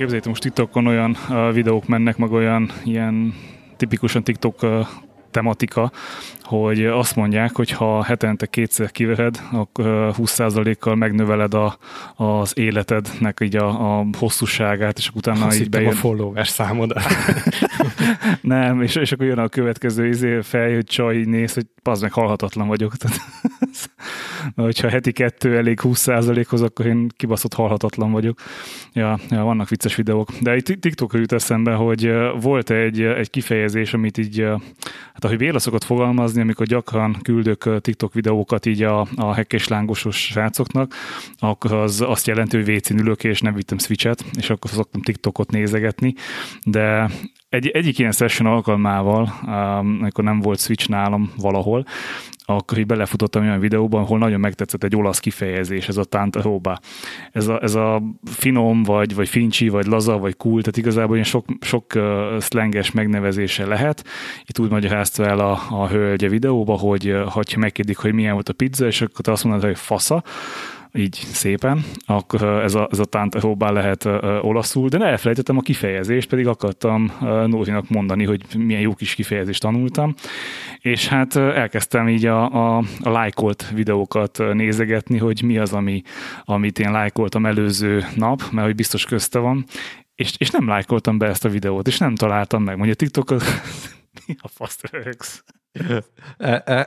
Képzeljétek, most TikTokon olyan videók mennek, meg olyan ilyen tipikusan TikTok tematika, hogy azt mondják, hogy ha hetente kétszer kivered, akkor 20%-kal megnöveled a, az életednek így a, a hosszúságát, és utána Azt így bejön. a followers számod. Nem, és, és akkor jön a következő izé fej, hogy csaj így néz, hogy az meg halhatatlan vagyok. Tehát, na, hogyha heti kettő elég 20%-hoz, akkor én kibaszott halhatatlan vagyok. Ja, ja, vannak vicces videók. De egy TikTok jut eszembe, hogy volt egy, egy kifejezés, amit így, hát ahogy Béla szokott fogalmazni, amikor gyakran küldök TikTok videókat így a, a hekkés lángosos srácoknak, akkor az azt jelenti, hogy WC-n ülök, és nem vittem switchet, és akkor szoktam TikTokot nézegetni, de egy, egyik ilyen session alkalmával, um, amikor nem volt Switch nálam valahol, akkor így belefutottam olyan videóban, ahol nagyon megtetszett egy olasz kifejezés, ez a tántaróba. Ez a, ez a finom, vagy, vagy fincsi, vagy laza, vagy cool, tehát igazából ilyen sok, sok uh, szlenges megnevezése lehet. Itt úgy magyarázta el a, a hölgye videóba, hogy ha megkérdik, hogy milyen volt a pizza, és akkor te azt mondod, hogy fasza, így szépen, akkor ez a, ez a tántaróbá lehet olaszul, de ne elfelejtettem a kifejezést, pedig akartam Nórinak mondani, hogy milyen jó kis kifejezést tanultam, és hát elkezdtem így a, a, a lájkolt videókat nézegetni, hogy mi az, ami, amit én lájkoltam előző nap, mert hogy biztos közte van, és, és nem lájkoltam be ezt a videót, és nem találtam meg. Mondja, TikTok a fasz rögsz?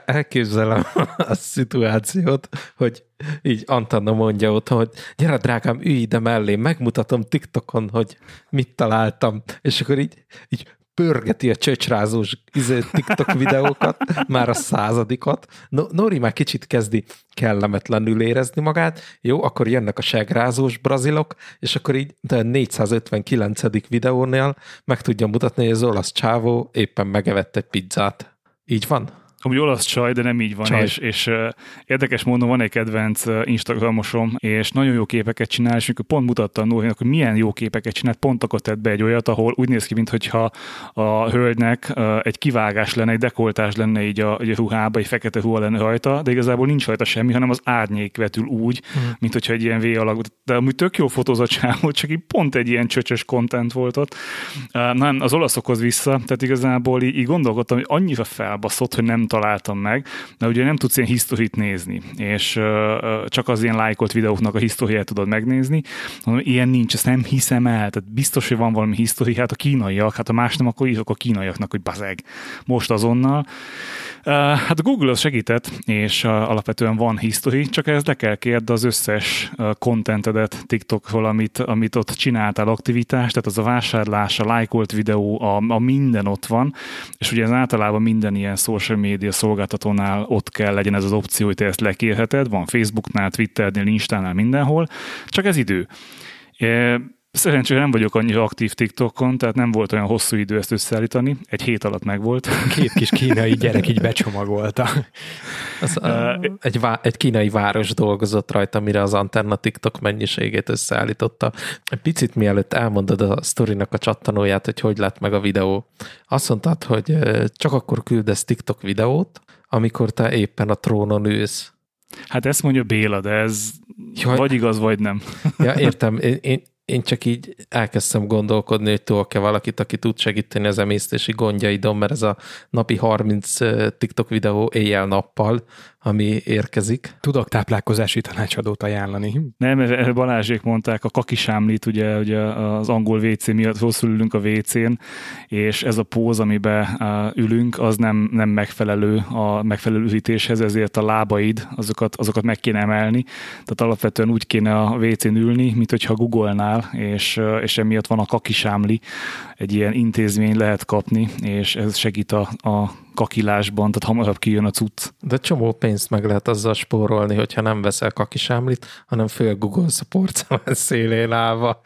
Elképzelem a szituációt, hogy így Antanna mondja ott, hogy gyere drágám, ülj ide mellé, megmutatom TikTokon, hogy mit találtam, és akkor így, így pörgeti a csöcsrázós izé, TikTok videókat, már a századikat. No, Nori már kicsit kezdi kellemetlenül érezni magát, jó, akkor jönnek a segrázós brazilok, és akkor így de 459. videónél meg tudja mutatni, hogy az olasz csávó éppen megevett egy pizzát. Így van? Amúgy olasz csaj, de nem így van, csaj. és, és uh, érdekes mondom, van egy kedvenc uh, Instagramosom, és nagyon jó képeket csinál, és amikor pont mutatta a Nórinak, hogy milyen jó képeket csinált, pont akkor tett be egy olyat, ahol úgy néz ki, mintha a hölgynek uh, egy kivágás lenne, egy dekoltás lenne így a, egy ruhába, egy fekete ruha lenne rajta, de igazából nincs rajta semmi, hanem az árnyék vetül úgy, mm. mint hogyha egy ilyen V alakú. De amúgy tök jó fotózott volt, csak így pont egy ilyen csöcsös content volt ott. Uh, nem, az olaszokhoz vissza, tehát igazából így, így gondolkodtam, hogy annyira felbaszott, hogy nem találtam meg, de ugye nem tudsz ilyen historit nézni, és csak az ilyen lájkolt videóknak a historiát tudod megnézni. Mondom, ilyen nincs, ezt nem hiszem el, tehát biztos, hogy van valami histori, hát a kínaiak, hát a más nem, akkor írok a kínaiaknak, hogy bazeg, most azonnal. Hát a Google az segített, és alapvetően van history, csak ez le kell kérd az összes contentedet TikTokról, amit, amit ott csináltál aktivitást, tehát az a vásárlás, a lájkolt videó, a, a minden ott van, és ugye ez általában minden ilyen social media szolgáltatónál ott kell legyen ez az opció, hogy te ezt lekérheted, van Facebooknál, Twitternél, Instánál, mindenhol, csak ez idő. Szerencsére nem vagyok annyira aktív TikTokon, tehát nem volt olyan hosszú idő ezt összeállítani. Egy hét alatt megvolt. Két kis kínai gyerek így becsomagolta. Az, uh, egy, vá- egy kínai város dolgozott rajta, mire az Antenna TikTok mennyiségét összeállította. Egy picit mielőtt elmondod a sztorinak a csattanóját, hogy hogy lett meg a videó. Azt mondtad, hogy csak akkor küldesz TikTok videót, amikor te éppen a trónon ülsz. Hát ezt mondja Béla, de ez Jaj. vagy igaz, vagy nem. Ja, értem. Én, én, én csak így elkezdtem gondolkodni, hogy tudok-e valakit, aki tud segíteni az emésztési gondjaidon, mert ez a napi 30 TikTok videó éjjel-nappal, ami érkezik. Tudok táplálkozási tanácsadót ajánlani. Nem, Balázsék mondták a kakisámlit, ugye, ugye az angol WC miatt rosszul ülünk a WC-n, és ez a póz, amiben ülünk, az nem, nem megfelelő a megfelelő ütéshez, ezért a lábaid, azokat, azokat meg kéne emelni. Tehát alapvetően úgy kéne a WC-n ülni, mint hogyha googolnál, és, és emiatt van a kakisámli, egy ilyen intézmény lehet kapni, és ez segít a, a kakilásban, tehát hamarabb kijön a cucc. De csomó pénzt meg lehet azzal spórolni, hogyha nem veszel kakisámlit, hanem Google a porcelán szélén állva.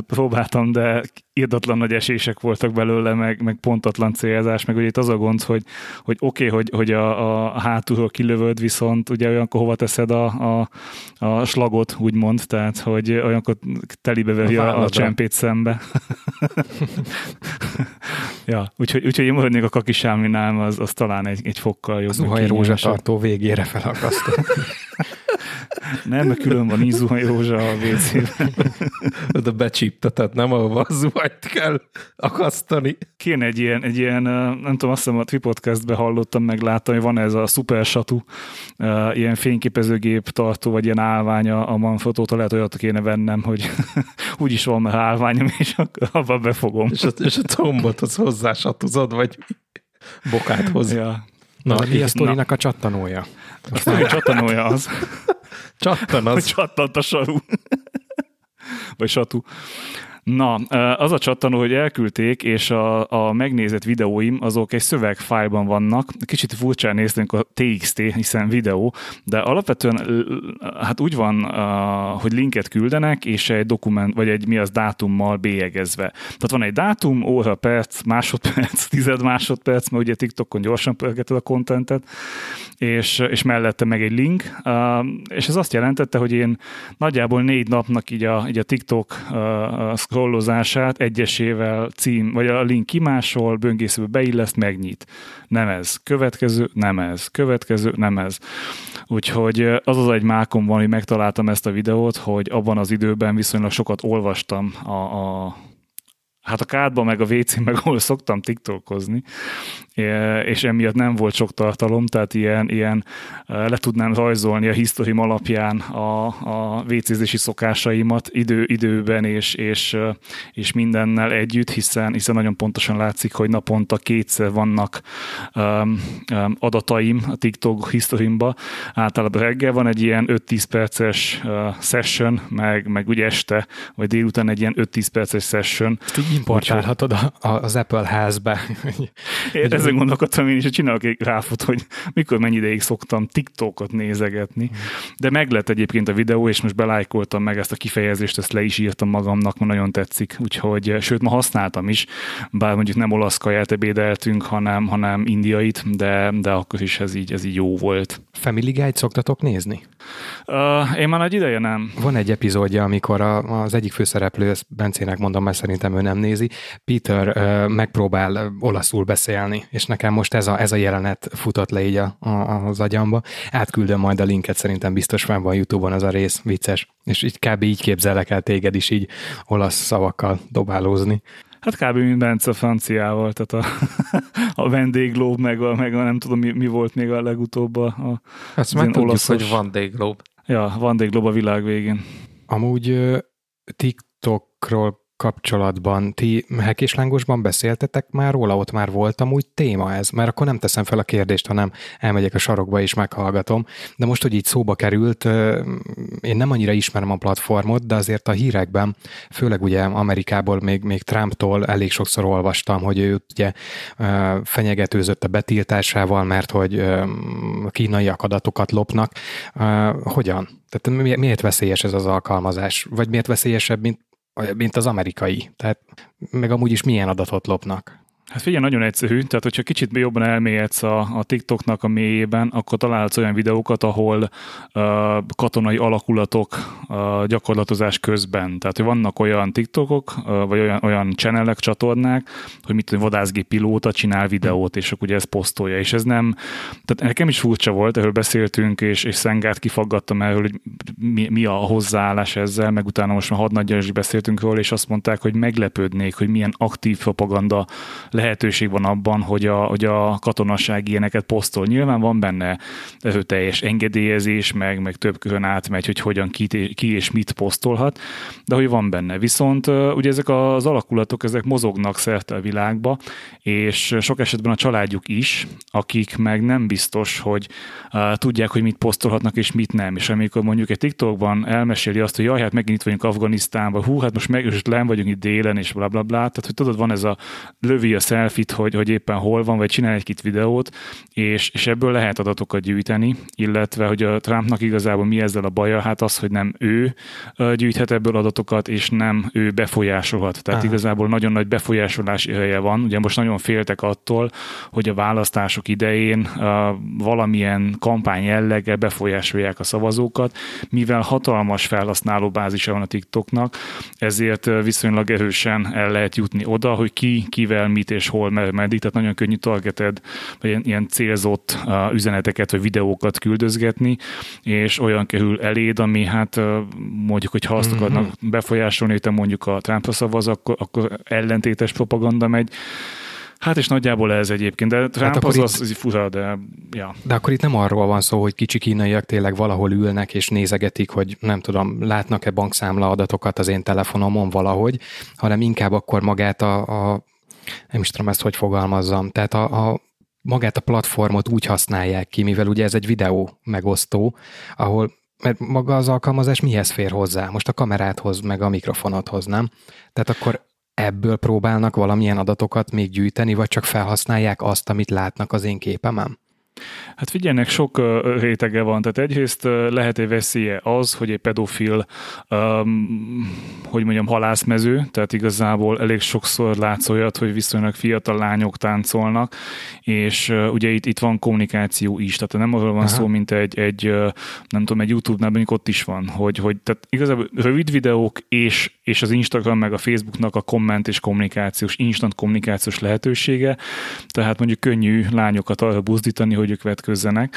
Próbáltam, de irdatlan nagy esések voltak belőle, meg, meg pontatlan célzás, meg ugye itt az a gond, hogy, hogy oké, okay, hogy, hogy a, a hátulról kilövöd, viszont ugye olyankor hova teszed a, a, a slagot, úgymond, tehát hogy olyankor telibe veri a, a, a csempét szembe. ja, úgyhogy, úgyhogy én maradnék a kakisáminál, az, az talán egy, egy fokkal jobb. Az uhaj rózsatartó végére felakasztó. Nem, mert külön van ízuhany rózsa a WC-ben. Oda becsíptetett, nem ahova a zuhanyt kell akasztani. Kéne egy ilyen, egy ilyen, nem tudom, azt hiszem a Twipodcastben hallottam, meg láttam, hogy van ez a Super Satu, ilyen fényképezőgép tartó, vagy ilyen állványa a Manfotótól, lehet olyat kéne vennem, hogy úgyis van már állványom, és akkor abba befogom. És a, és a combot az hozzá satuzod, vagy bokát hoz. Ja. Na, mi a sztorinak a csattanója? A csattanója az, Csattan az. csattant a saru. Vagy satu. Na, az a csattanó, hogy elküldték, és a, a megnézett videóim azok egy szövegfájlban vannak. Kicsit furcsán néztünk a TXT, hiszen videó, de alapvetően hát úgy van, hogy linket küldenek, és egy dokument, vagy egy mi az dátummal bélyegezve. Tehát van egy dátum, óra, perc, másodperc, tized másodperc, mert ugye TikTokon gyorsan pörgeted a kontentet, és, és mellette meg egy link, és ez azt jelentette, hogy én nagyjából négy napnak így a, így a TikTok scrollozását egyesével cím, vagy a link kimásol, böngészőbe beilleszt, megnyit. Nem ez. Következő, nem ez. Következő, nem ez. Úgyhogy az az egy mákom van, hogy megtaláltam ezt a videót, hogy abban az időben viszonylag sokat olvastam a, a hát a kádban, meg a wc meg ahol szoktam tiktokozni, és emiatt nem volt sok tartalom, tehát ilyen, ilyen le tudnám rajzolni a historim alapján a, a WC-zési szokásaimat idő, időben és, és, és mindennel együtt, hiszen, hiszen nagyon pontosan látszik, hogy naponta kétszer vannak um, um, adataim a TikTok historimba. Általában reggel van egy ilyen 5-10 perces uh, session, meg, meg ugye este, vagy délután egy ilyen 5-10 perces session. Ezt így importálhatod a, a, az Apple házba. Ezen gondolkodtam én is, hogy csinálok egy ráfut, hogy mikor mennyi ideig szoktam TikTokot nézegetni. De meg lett egyébként a videó, és most belájkoltam meg ezt a kifejezést, ezt le is írtam magamnak, mert nagyon tetszik. Úgyhogy, sőt, ma használtam is, bár mondjuk nem olasz kaját ebédeltünk, hanem, hanem indiait, de, de akkor is ez így, ez így jó volt. Family Guide szoktatok nézni? Uh, én már egy ideje nem. Van egy epizódja, amikor a, az egyik főszereplő, ezt Bencének mondom, mert szerintem ő nem nézi, Peter uh, megpróbál olaszul beszélni, és nekem most ez a, ez a jelenet futott le így a, a, az agyamba. Átküldöm majd a linket, szerintem biztos van van Youtube-on az a rész, vicces. És így kb. így képzelek el téged is így olasz szavakkal dobálózni. Hát kb. mint Bence franciával, tehát a, a vendéglób, meg a, meg a nem tudom mi, mi volt még a legutóbb a, a Azt már tudjuk, olaszos... hogy van Dayglobe. Ja, van Dayglobe a világ végén. Amúgy TikTokról kapcsolatban ti hekéslángosban beszéltetek már róla, ott már voltam úgy téma ez, mert akkor nem teszem fel a kérdést, hanem elmegyek a sarokba és meghallgatom. De most, hogy így szóba került, én nem annyira ismerem a platformot, de azért a hírekben, főleg ugye Amerikából, még, még Trumptól elég sokszor olvastam, hogy ő ugye fenyegetőzött a betiltásával, mert hogy kínaiak adatokat lopnak. Hogyan? Tehát miért veszélyes ez az alkalmazás? Vagy miért veszélyesebb, mint mint az amerikai. Tehát meg amúgy is milyen adatot lopnak. Hát figyelj, nagyon egyszerű, tehát hogyha kicsit jobban elmélyedsz a, a TikToknak a mélyében, akkor találsz olyan videókat, ahol uh, katonai alakulatok uh, gyakorlatozás közben. Tehát, hogy vannak olyan TikTokok, uh, vagy olyan, olyan channelek, csatornák, hogy mit tudom, vadászgép pilóta csinál videót, és akkor ugye ez posztolja, és ez nem, tehát nekem is furcsa volt, erről beszéltünk, és, és Szengát kifaggattam erről, hogy mi, mi a hozzáállás ezzel, meg utána most már hadnagyal is beszéltünk róla, és azt mondták, hogy meglepődnék, hogy milyen aktív propaganda lehetőség van abban, hogy a, hogy a katonasság ilyeneket posztol. Nyilván van benne teljes engedélyezés, meg, meg több körön átmegy, hogy hogyan ki, ki és mit posztolhat, de hogy van benne. Viszont ugye ezek az alakulatok, ezek mozognak szerte a világba, és sok esetben a családjuk is, akik meg nem biztos, hogy uh, tudják, hogy mit posztolhatnak és mit nem. És amikor mondjuk egy TikTokban elmeséli azt, hogy jaj, hát megint itt vagyunk Afganisztánban, hú, hát most meg most len vagyunk itt délen, és bla bla bla. Tehát, hogy tudod, van ez a lövi a selfit, hogy, hogy éppen hol van, vagy csinál egy-két videót, és, és ebből lehet adatokat gyűjteni, illetve, hogy a Trumpnak igazából mi ezzel a baja, hát az, hogy nem ő gyűjthet ebből adatokat, és nem ő befolyásolhat. Tehát Aha. igazából nagyon nagy befolyásolás ereje van. Ugye most nagyon féltek attól, hogy a választások idején valamilyen kampány jelleggel befolyásolják a szavazókat, mivel hatalmas felhasználó bázisa van a TikToknak, ezért viszonylag erősen el lehet jutni oda, hogy ki kivel mit és hol meddig, tehát nagyon könnyű targeted, vagy ilyen, ilyen célzott uh, üzeneteket, vagy videókat küldözgetni, és olyan kerül eléd, ami hát uh, mondjuk, hogy ha azt mm-hmm. akarnak befolyásolni, hogy te mondjuk a Trumpra szavaz, akkor, akkor ellentétes propaganda megy, Hát és nagyjából ez egyébként, de Trump hát az, itt, az, az fura, de ja. De akkor itt nem arról van szó, hogy kicsi kínaiak tényleg valahol ülnek és nézegetik, hogy nem tudom, látnak-e bankszámla adatokat az én telefonomon valahogy, hanem inkább akkor magát a, a nem is tudom ezt, hogy fogalmazzam, tehát a, a magát a platformot úgy használják ki, mivel ugye ez egy videó megosztó, ahol mert maga az alkalmazás mihez fér hozzá? Most a kameráthoz, meg a mikrofonodhoz, nem? Tehát akkor ebből próbálnak valamilyen adatokat még gyűjteni, vagy csak felhasználják azt, amit látnak az én képemen? Hát figyelnek, sok rétege van. Tehát egyrészt lehet egy veszélye az, hogy egy pedofil, um, hogy mondjam, halászmező, tehát igazából elég sokszor látsz olyat, hogy viszonylag fiatal lányok táncolnak, és uh, ugye itt, itt van kommunikáció is, tehát nem arról van Aha. szó, mint egy, egy nem tudom, egy YouTube-nál, mondjuk ott is van, hogy, hogy tehát igazából rövid videók és, és az Instagram meg a Facebooknak a komment és kommunikációs, instant kommunikációs lehetősége, tehát mondjuk könnyű lányokat arra buzdítani, hogy ők vetközzenek,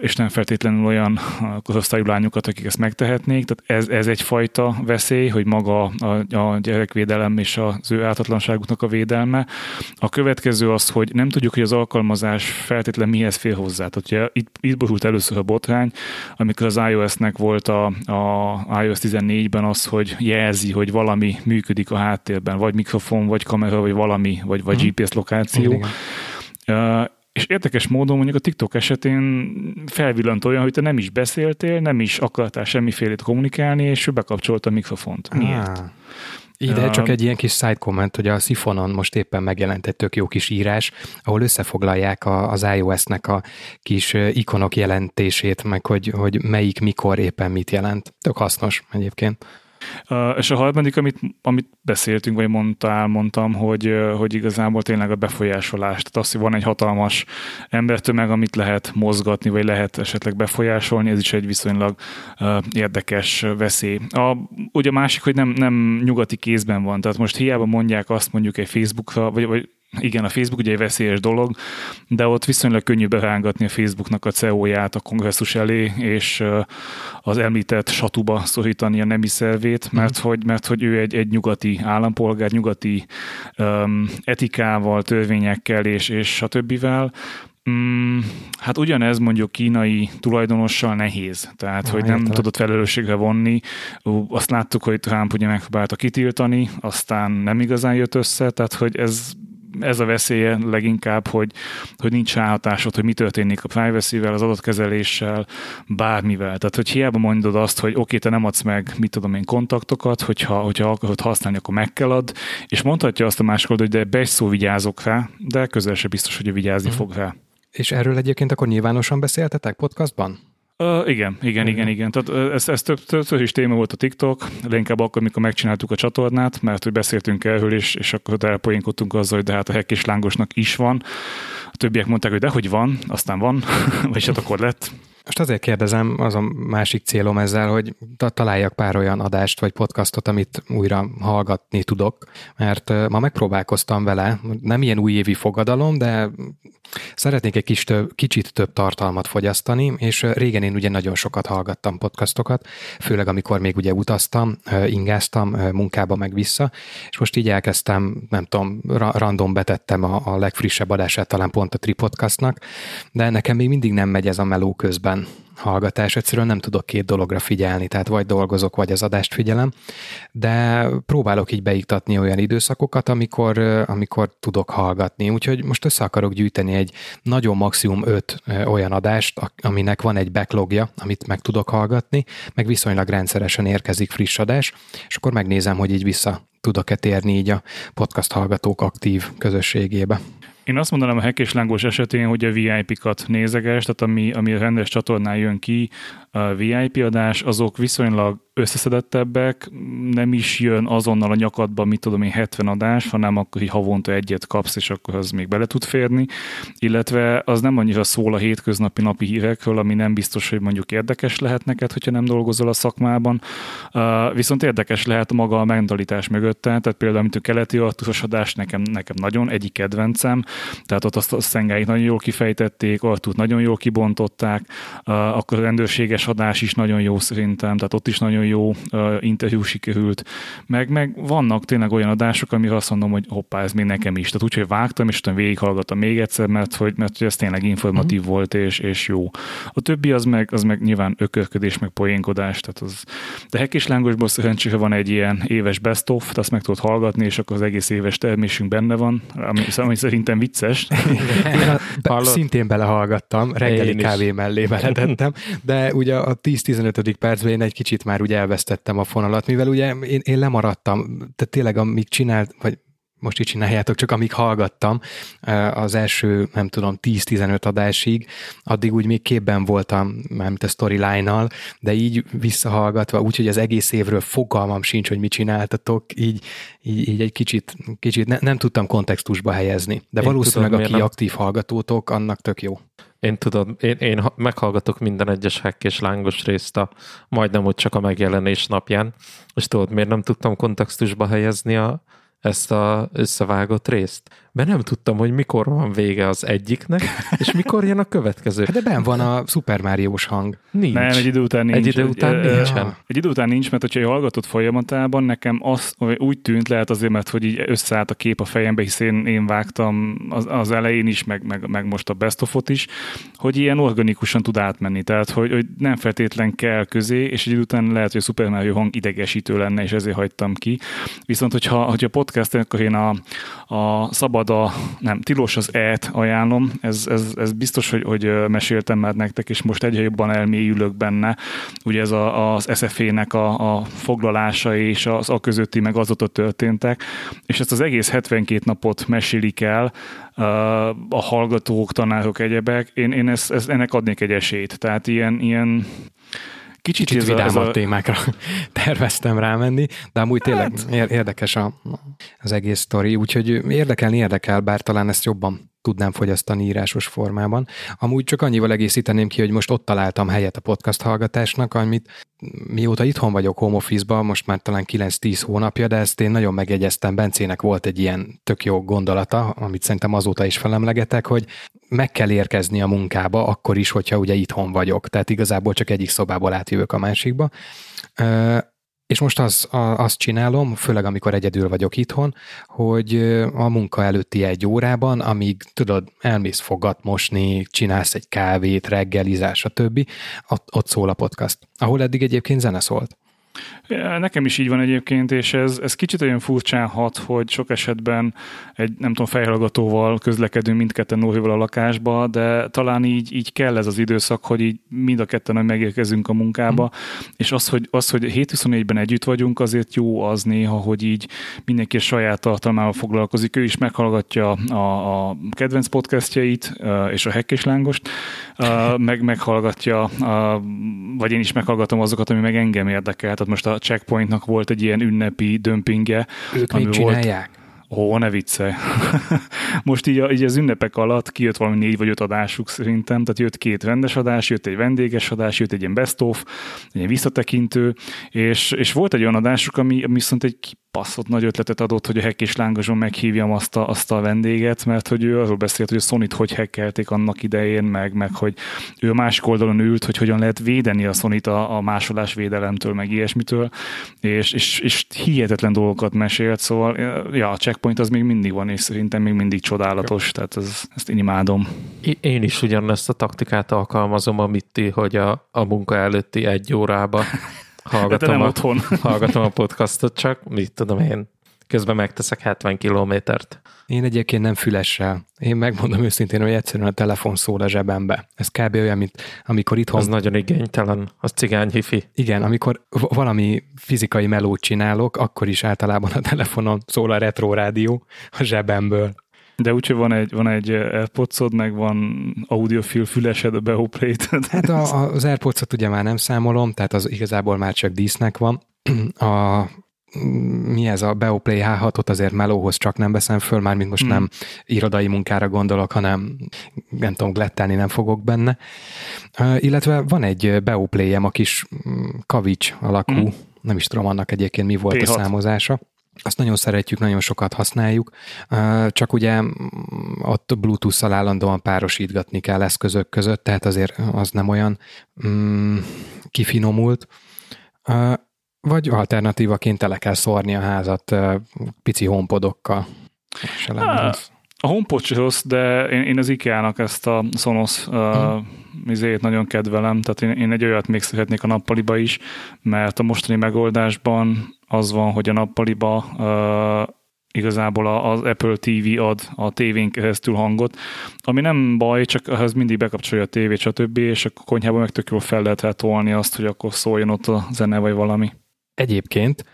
és nem feltétlenül olyan korosztályú lányokat, akik ezt megtehetnék. Tehát ez, ez egyfajta veszély, hogy maga a, a gyerekvédelem és az ő ártatlanságuknak a védelme. A következő az, hogy nem tudjuk, hogy az alkalmazás feltétlenül mihez fél hozzá. Tehát ugye itt, itt borult először a botrány, amikor az iOS-nek volt a, a iOS 14-ben az, hogy jelzi, hogy valami működik a háttérben, vagy mikrofon, vagy kamera, vagy valami, vagy, vagy uh-huh. GPS lokáció. Igen. És érdekes módon mondjuk a TikTok esetén felvillant olyan, hogy te nem is beszéltél, nem is akartál semmifélét kommunikálni, és ő bekapcsolta a mikrofont. Miért? Ah. Ide csak egy ilyen kis side comment, hogy a Sifonon most éppen megjelent egy tök jó kis írás, ahol összefoglalják a, az iOS-nek a kis ikonok jelentését, meg hogy, hogy melyik mikor éppen mit jelent. Tök hasznos egyébként. Uh, és a harmadik, amit, amit beszéltünk, vagy mondtál, mondtam, hogy, hogy igazából tényleg a befolyásolás. Tehát az, hogy van egy hatalmas embertömeg, amit lehet mozgatni, vagy lehet esetleg befolyásolni, ez is egy viszonylag uh, érdekes veszély. A, ugye a másik, hogy nem, nem nyugati kézben van, tehát most hiába mondják azt mondjuk egy Facebookra, vagy, vagy igen, a Facebook ugye egy veszélyes dolog, de ott viszonylag könnyű berángatni a Facebooknak a CEO-ját a kongresszus elé, és az említett satuba szorítani a nemi szervét, mhm. mert, hogy, mert hogy ő egy, egy nyugati állampolgár, nyugati um, etikával, törvényekkel és, és többivel, Mm, hát ugyanez mondjuk kínai tulajdonossal nehéz, tehát ah, hogy nem értem. tudott felelősségre vonni. Azt láttuk, hogy Trump ugye megpróbálta kitiltani, aztán nem igazán jött össze, tehát hogy ez ez a veszélye leginkább, hogy, hogy nincs ráhatásod, hogy mi történik a privacy-vel, az adatkezeléssel, bármivel. Tehát, hogy hiába mondod azt, hogy oké, okay, te nem adsz meg, mit tudom én, kontaktokat, hogyha, hogyha akarod használni, akkor meg kell ad, és mondhatja azt a másik hogy de be egy szó vigyázok rá, de közel se biztos, hogy vigyázni hmm. fog rá. És erről egyébként akkor nyilvánosan beszéltetek podcastban? Uh, igen, igen, igen, igen. Tehát ez, ez több, többször is téma volt a TikTok, de inkább akkor, amikor megcsináltuk a csatornát, mert hogy beszéltünk erről is, és akkor elpoénkodtunk azzal, hogy de hát a hek és lángosnak is van. A többiek mondták, hogy dehogy van, aztán van, vagy hát akkor lett. Most azért kérdezem, az a másik célom ezzel, hogy találjak pár olyan adást vagy podcastot, amit újra hallgatni tudok, mert ma megpróbálkoztam vele, nem ilyen újévi fogadalom, de szeretnék egy kis több, kicsit több tartalmat fogyasztani, és régen én ugye nagyon sokat hallgattam podcastokat, főleg amikor még ugye utaztam, ingáztam munkába meg vissza, és most így elkezdtem, nem tudom, random betettem a, a legfrissebb adását talán pont a Tripodcastnak, de nekem még mindig nem megy ez a meló közben hallgatás, egyszerűen nem tudok két dologra figyelni, tehát vagy dolgozok, vagy az adást figyelem, de próbálok így beiktatni olyan időszakokat, amikor, amikor tudok hallgatni. Úgyhogy most össze akarok gyűjteni egy nagyon maximum öt olyan adást, aminek van egy backlogja, amit meg tudok hallgatni, meg viszonylag rendszeresen érkezik friss adás, és akkor megnézem, hogy így vissza tudok-e térni így a podcast hallgatók aktív közösségébe. Én azt mondanám a Hack Lángos esetén, hogy a VIP-kat nézeges, tehát ami, ami a rendes csatornán jön ki, VIP adás, azok viszonylag összeszedettebbek, nem is jön azonnal a nyakadba, mit tudom én, 70 adás, hanem akkor így havonta egyet kapsz, és akkor az még bele tud férni, illetve az nem annyira szól a hétköznapi napi hírekről, ami nem biztos, hogy mondjuk érdekes lehet neked, hogyha nem dolgozol a szakmában, viszont érdekes lehet maga a mentalitás mögötte, tehát például, mint a keleti artusos adás, nekem, nekem nagyon egyik kedvencem, tehát ott azt a szengáit nagyon jól kifejtették, Artút nagyon jól kibontották, akkor a rendőrséges adás is nagyon jó szerintem, tehát ott is nagyon jó uh, interjú sikerült, meg, meg vannak tényleg olyan adások, amire azt mondom, hogy hoppá, ez még nekem is. Tehát úgyhogy vágtam, és utána végighallgattam még egyszer, mert hogy, mert hogy ez tényleg informatív uh-huh. volt, és, és jó. A többi az meg, az meg nyilván ökörködés, meg poénkodás, tehát az, de Hek és Lángosból szerencsére van egy ilyen éves best of, azt meg tudod hallgatni, és akkor az egész éves termésünk benne van, ami, ami szerintem vicces. Be, szintén belehallgattam, reggeli kávé mellé beledettem, de ugye a 10-15. percben én egy kicsit már ugye elvesztettem a fonalat, mivel ugye én, én lemaradtam, tehát tényleg amíg csinált, vagy most így csináljátok, csak amíg hallgattam az első, nem tudom, 10-15 adásig, addig úgy még képben voltam, mint a storyline-nal, de így visszahallgatva, úgyhogy az egész évről fogalmam sincs, hogy mit csináltatok, így, így, így egy kicsit, kicsit ne, nem tudtam kontextusba helyezni. De én valószínűleg, tudom, aki nem... aktív hallgatótok, annak tök jó. Én tudom, én, én meghallgatok minden egyes hack és lángos részt a majdnem úgy csak a megjelenés napján, és tudod, miért nem tudtam kontextusba helyezni a, ezt a összevágott részt mert nem tudtam, hogy mikor van vége az egyiknek, és mikor jön a következő. Hát de ben van a Super Mario-s hang. Nincs. Nem, egy idő után nincs. Egy idő után egy, nincsen. Egy idő után nincs, mert hogyha hallgatott folyamatában, nekem az úgy tűnt, lehet azért, mert hogy így összeállt a kép a fejembe, hiszen én, én vágtam az, az elején is, meg, meg, meg most a best of is, hogy ilyen organikusan tud átmenni. Tehát, hogy, hogy nem feltétlen kell közé, és egy idő után lehet, hogy a Super Mario hang idegesítő lenne, és ezért hagytam ki. Viszont, hogyha, hogyha podcast akkor én a, a szabad a, nem, tilos az e-t ajánlom, ez, ez, ez biztos, hogy, hogy meséltem már nektek, és most egyre jobban elmélyülök benne. Ugye ez a, az SFE-nek a, a foglalása és az a közötti meg azóta történtek, és ezt az egész 72 napot mesélik el, a hallgatók, tanárok, egyebek, én, én ezt, ezt, ennek adnék egy esélyt. Tehát ilyen, ilyen Kicsit, Kicsit vidámabb a... témákra terveztem rámenni, de amúgy tényleg hát. érdekes a, az egész sztori, úgyhogy érdekelni érdekel, bár talán ezt jobban tudnám fogyasztani írásos formában. Amúgy csak annyival egészíteném ki, hogy most ott találtam helyet a podcast hallgatásnak, amit mióta itthon vagyok home office most már talán 9-10 hónapja, de ezt én nagyon megjegyeztem, Bencének volt egy ilyen tök jó gondolata, amit szerintem azóta is felemlegetek, hogy meg kell érkezni a munkába, akkor is, hogyha ugye itthon vagyok. Tehát igazából csak egyik szobából átjövök a másikba. És most az, azt csinálom, főleg amikor egyedül vagyok itthon, hogy a munka előtti egy órában, amíg tudod, elmész fogat mosni, csinálsz egy kávét, reggelizás, a többi, ott, ott szól a podcast. Ahol eddig egyébként zene szólt. Nekem is így van egyébként, és ez, ez kicsit olyan furcsán hat, hogy sok esetben egy, nem tudom, fejhallgatóval közlekedünk mindketten Nórival a lakásba, de talán így, így kell ez az időszak, hogy így mind a ketten megérkezünk a munkába, mm. és az, hogy, az, hogy 7-24-ben együtt vagyunk, azért jó az néha, hogy így mindenki a saját tartalmával foglalkozik, ő is meghallgatja a, a kedvenc podcastjait, és a Hekk és Lángost, meg meghallgatja, vagy én is meghallgatom azokat, ami meg engem érdekel, tehát most a Checkpointnak volt egy ilyen ünnepi dömpingje. Ők még csinálják? Volt, Ó, ne viccelj. Most így, a, így az ünnepek alatt kijött valami négy vagy öt adásuk szerintem, tehát jött két rendes adás, jött egy vendéges adás, jött egy ilyen best of, egy ilyen visszatekintő, és, és volt egy olyan adásuk, ami, ami viszont egy baszott nagy ötletet adott, hogy a Hack és Lángoson meghívjam azt a, azt a vendéget, mert hogy ő arról beszélt, hogy a sony hogy hackelték annak idején, meg, meg hogy ő másik oldalon ült, hogy hogyan lehet védeni a sony a, a másolás védelemtől, meg ilyesmitől, és, és, és hihetetlen dolgokat mesélt, szóval ja, a checkpoint az még mindig van, és szerintem még mindig csodálatos, tehát ez, ezt én imádom. Én is ugyanezt a taktikát alkalmazom, amit ti, hogy a, a munka előtti egy órába hallgatom, nem a, otthon. hallgatom a podcastot, csak mit tudom én, közben megteszek 70 kilométert. Én egyébként nem fülessel. Én megmondom őszintén, hogy egyszerűen a telefon szól a zsebembe. Ez kb. olyan, mint amikor itthon... Az nagyon igénytelen, az cigány hifi. Igen, amikor valami fizikai melót csinálok, akkor is általában a telefonon szól a retro rádió a zsebemből. De úgyhogy van egy, van egy airpods meg van audiofil fülesed a beoplay Hát a, az airpods ugye már nem számolom, tehát az igazából már csak dísznek van. A, mi ez a Beoplay H6-ot azért melóhoz csak nem veszem föl, már mint most hmm. nem irodai munkára gondolok, hanem nem tudom, glettelni nem fogok benne. Uh, illetve van egy Beoplay-em, a kis mm, kavics alakú, hmm. nem is tudom annak egyébként mi volt P6. a számozása. Azt nagyon szeretjük, nagyon sokat használjuk, csak ugye ott Bluetooth-szal állandóan párosítgatni kell eszközök között, tehát azért az nem olyan mm, kifinomult. Vagy alternatívaként tele kell szórni a házat pici honpodokkal. A HomePod se rossz, de én, én az IKEA-nak ezt a Sonos uh, hmm. izét nagyon kedvelem, tehát én, én egy olyat még szeretnék a nappaliba is, mert a mostani megoldásban az van, hogy a nappaliba uh, igazából az Apple TV ad a tévén keresztül hangot, ami nem baj, csak ehhez mindig bekapcsolja a tévét, stb., és a konyhában meg tök jól fel lehet tolni azt, hogy akkor szóljon ott a zene vagy valami. Egyébként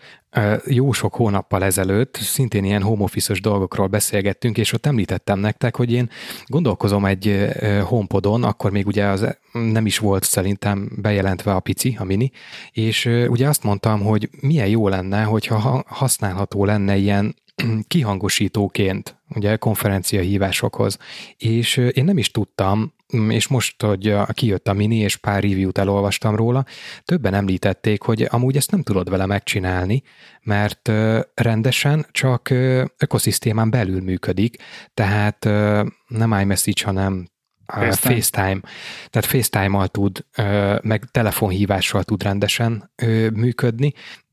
jó sok hónappal ezelőtt szintén ilyen home office dolgokról beszélgettünk, és ott említettem nektek, hogy én gondolkozom egy homepodon, akkor még ugye az nem is volt szerintem bejelentve a pici, a mini, és ugye azt mondtam, hogy milyen jó lenne, hogyha használható lenne ilyen kihangosítóként, ugye konferencia hívásokhoz. És én nem is tudtam, és most, hogy kijött a mini, és pár review-t elolvastam róla, többen említették, hogy amúgy ezt nem tudod vele megcsinálni, mert rendesen csak ökoszisztémán belül működik, tehát nem iMessage, hanem FaceTime. FaceTime. Tehát FaceTime-mal tud, meg telefonhívással tud rendesen működni.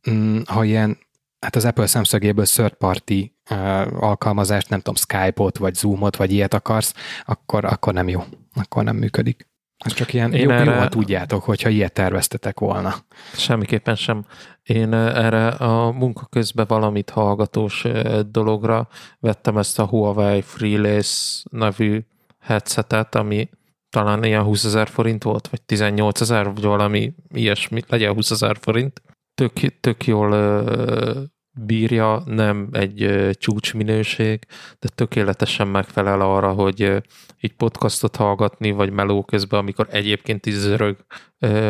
Mm, ha ilyen hát az Apple szemszögéből third party uh, alkalmazást, nem tudom, Skype-ot, vagy Zoom-ot, vagy ilyet akarsz, akkor, akkor nem jó, akkor nem működik. Ez csak ilyen Én jó, erre... jó, ha tudjátok, hogyha ilyet terveztetek volna. Semmiképpen sem. Én erre a munka közben valamit hallgatós dologra vettem ezt a Huawei Freelace nevű headsetet, ami talán ilyen 20 ezer forint volt, vagy 18 ezer, vagy valami ilyesmi, legyen 20 ezer forint tök, tök jól bírja, nem egy csúcsminőség, de tökéletesen megfelel arra, hogy így podcastot hallgatni, vagy meló közben, amikor egyébként is zörög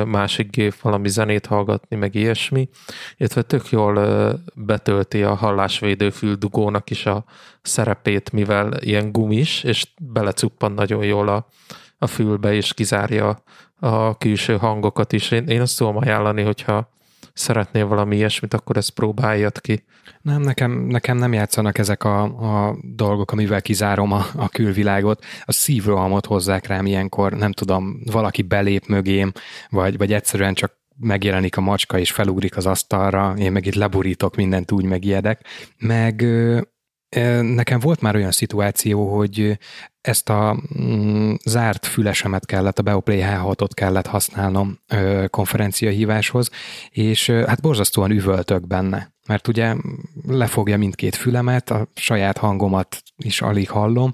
másik gép valami zenét hallgatni, meg ilyesmi, illetve tök jól betölti a hallásvédő füldugónak is a szerepét, mivel ilyen gumis, és belecuppan nagyon jól a, a fülbe, és kizárja a külső hangokat is. Én, én azt tudom ajánlani, hogyha szeretnél valami ilyesmit, akkor ezt próbáljad ki. Nem, nekem, nekem nem játszanak ezek a, a dolgok, amivel kizárom a, a külvilágot. A szívrohamot hozzák rám ilyenkor, nem tudom, valaki belép mögém, vagy, vagy egyszerűen csak megjelenik a macska, és felugrik az asztalra, én meg itt leburítok mindent, úgy megijedek. Meg Nekem volt már olyan szituáció, hogy ezt a mm, zárt fülesemet kellett, a Beoplay H6-ot kellett használnom konferenciahíváshoz, és hát borzasztóan üvöltök benne, mert ugye lefogja mindkét fülemet, a saját hangomat is alig hallom,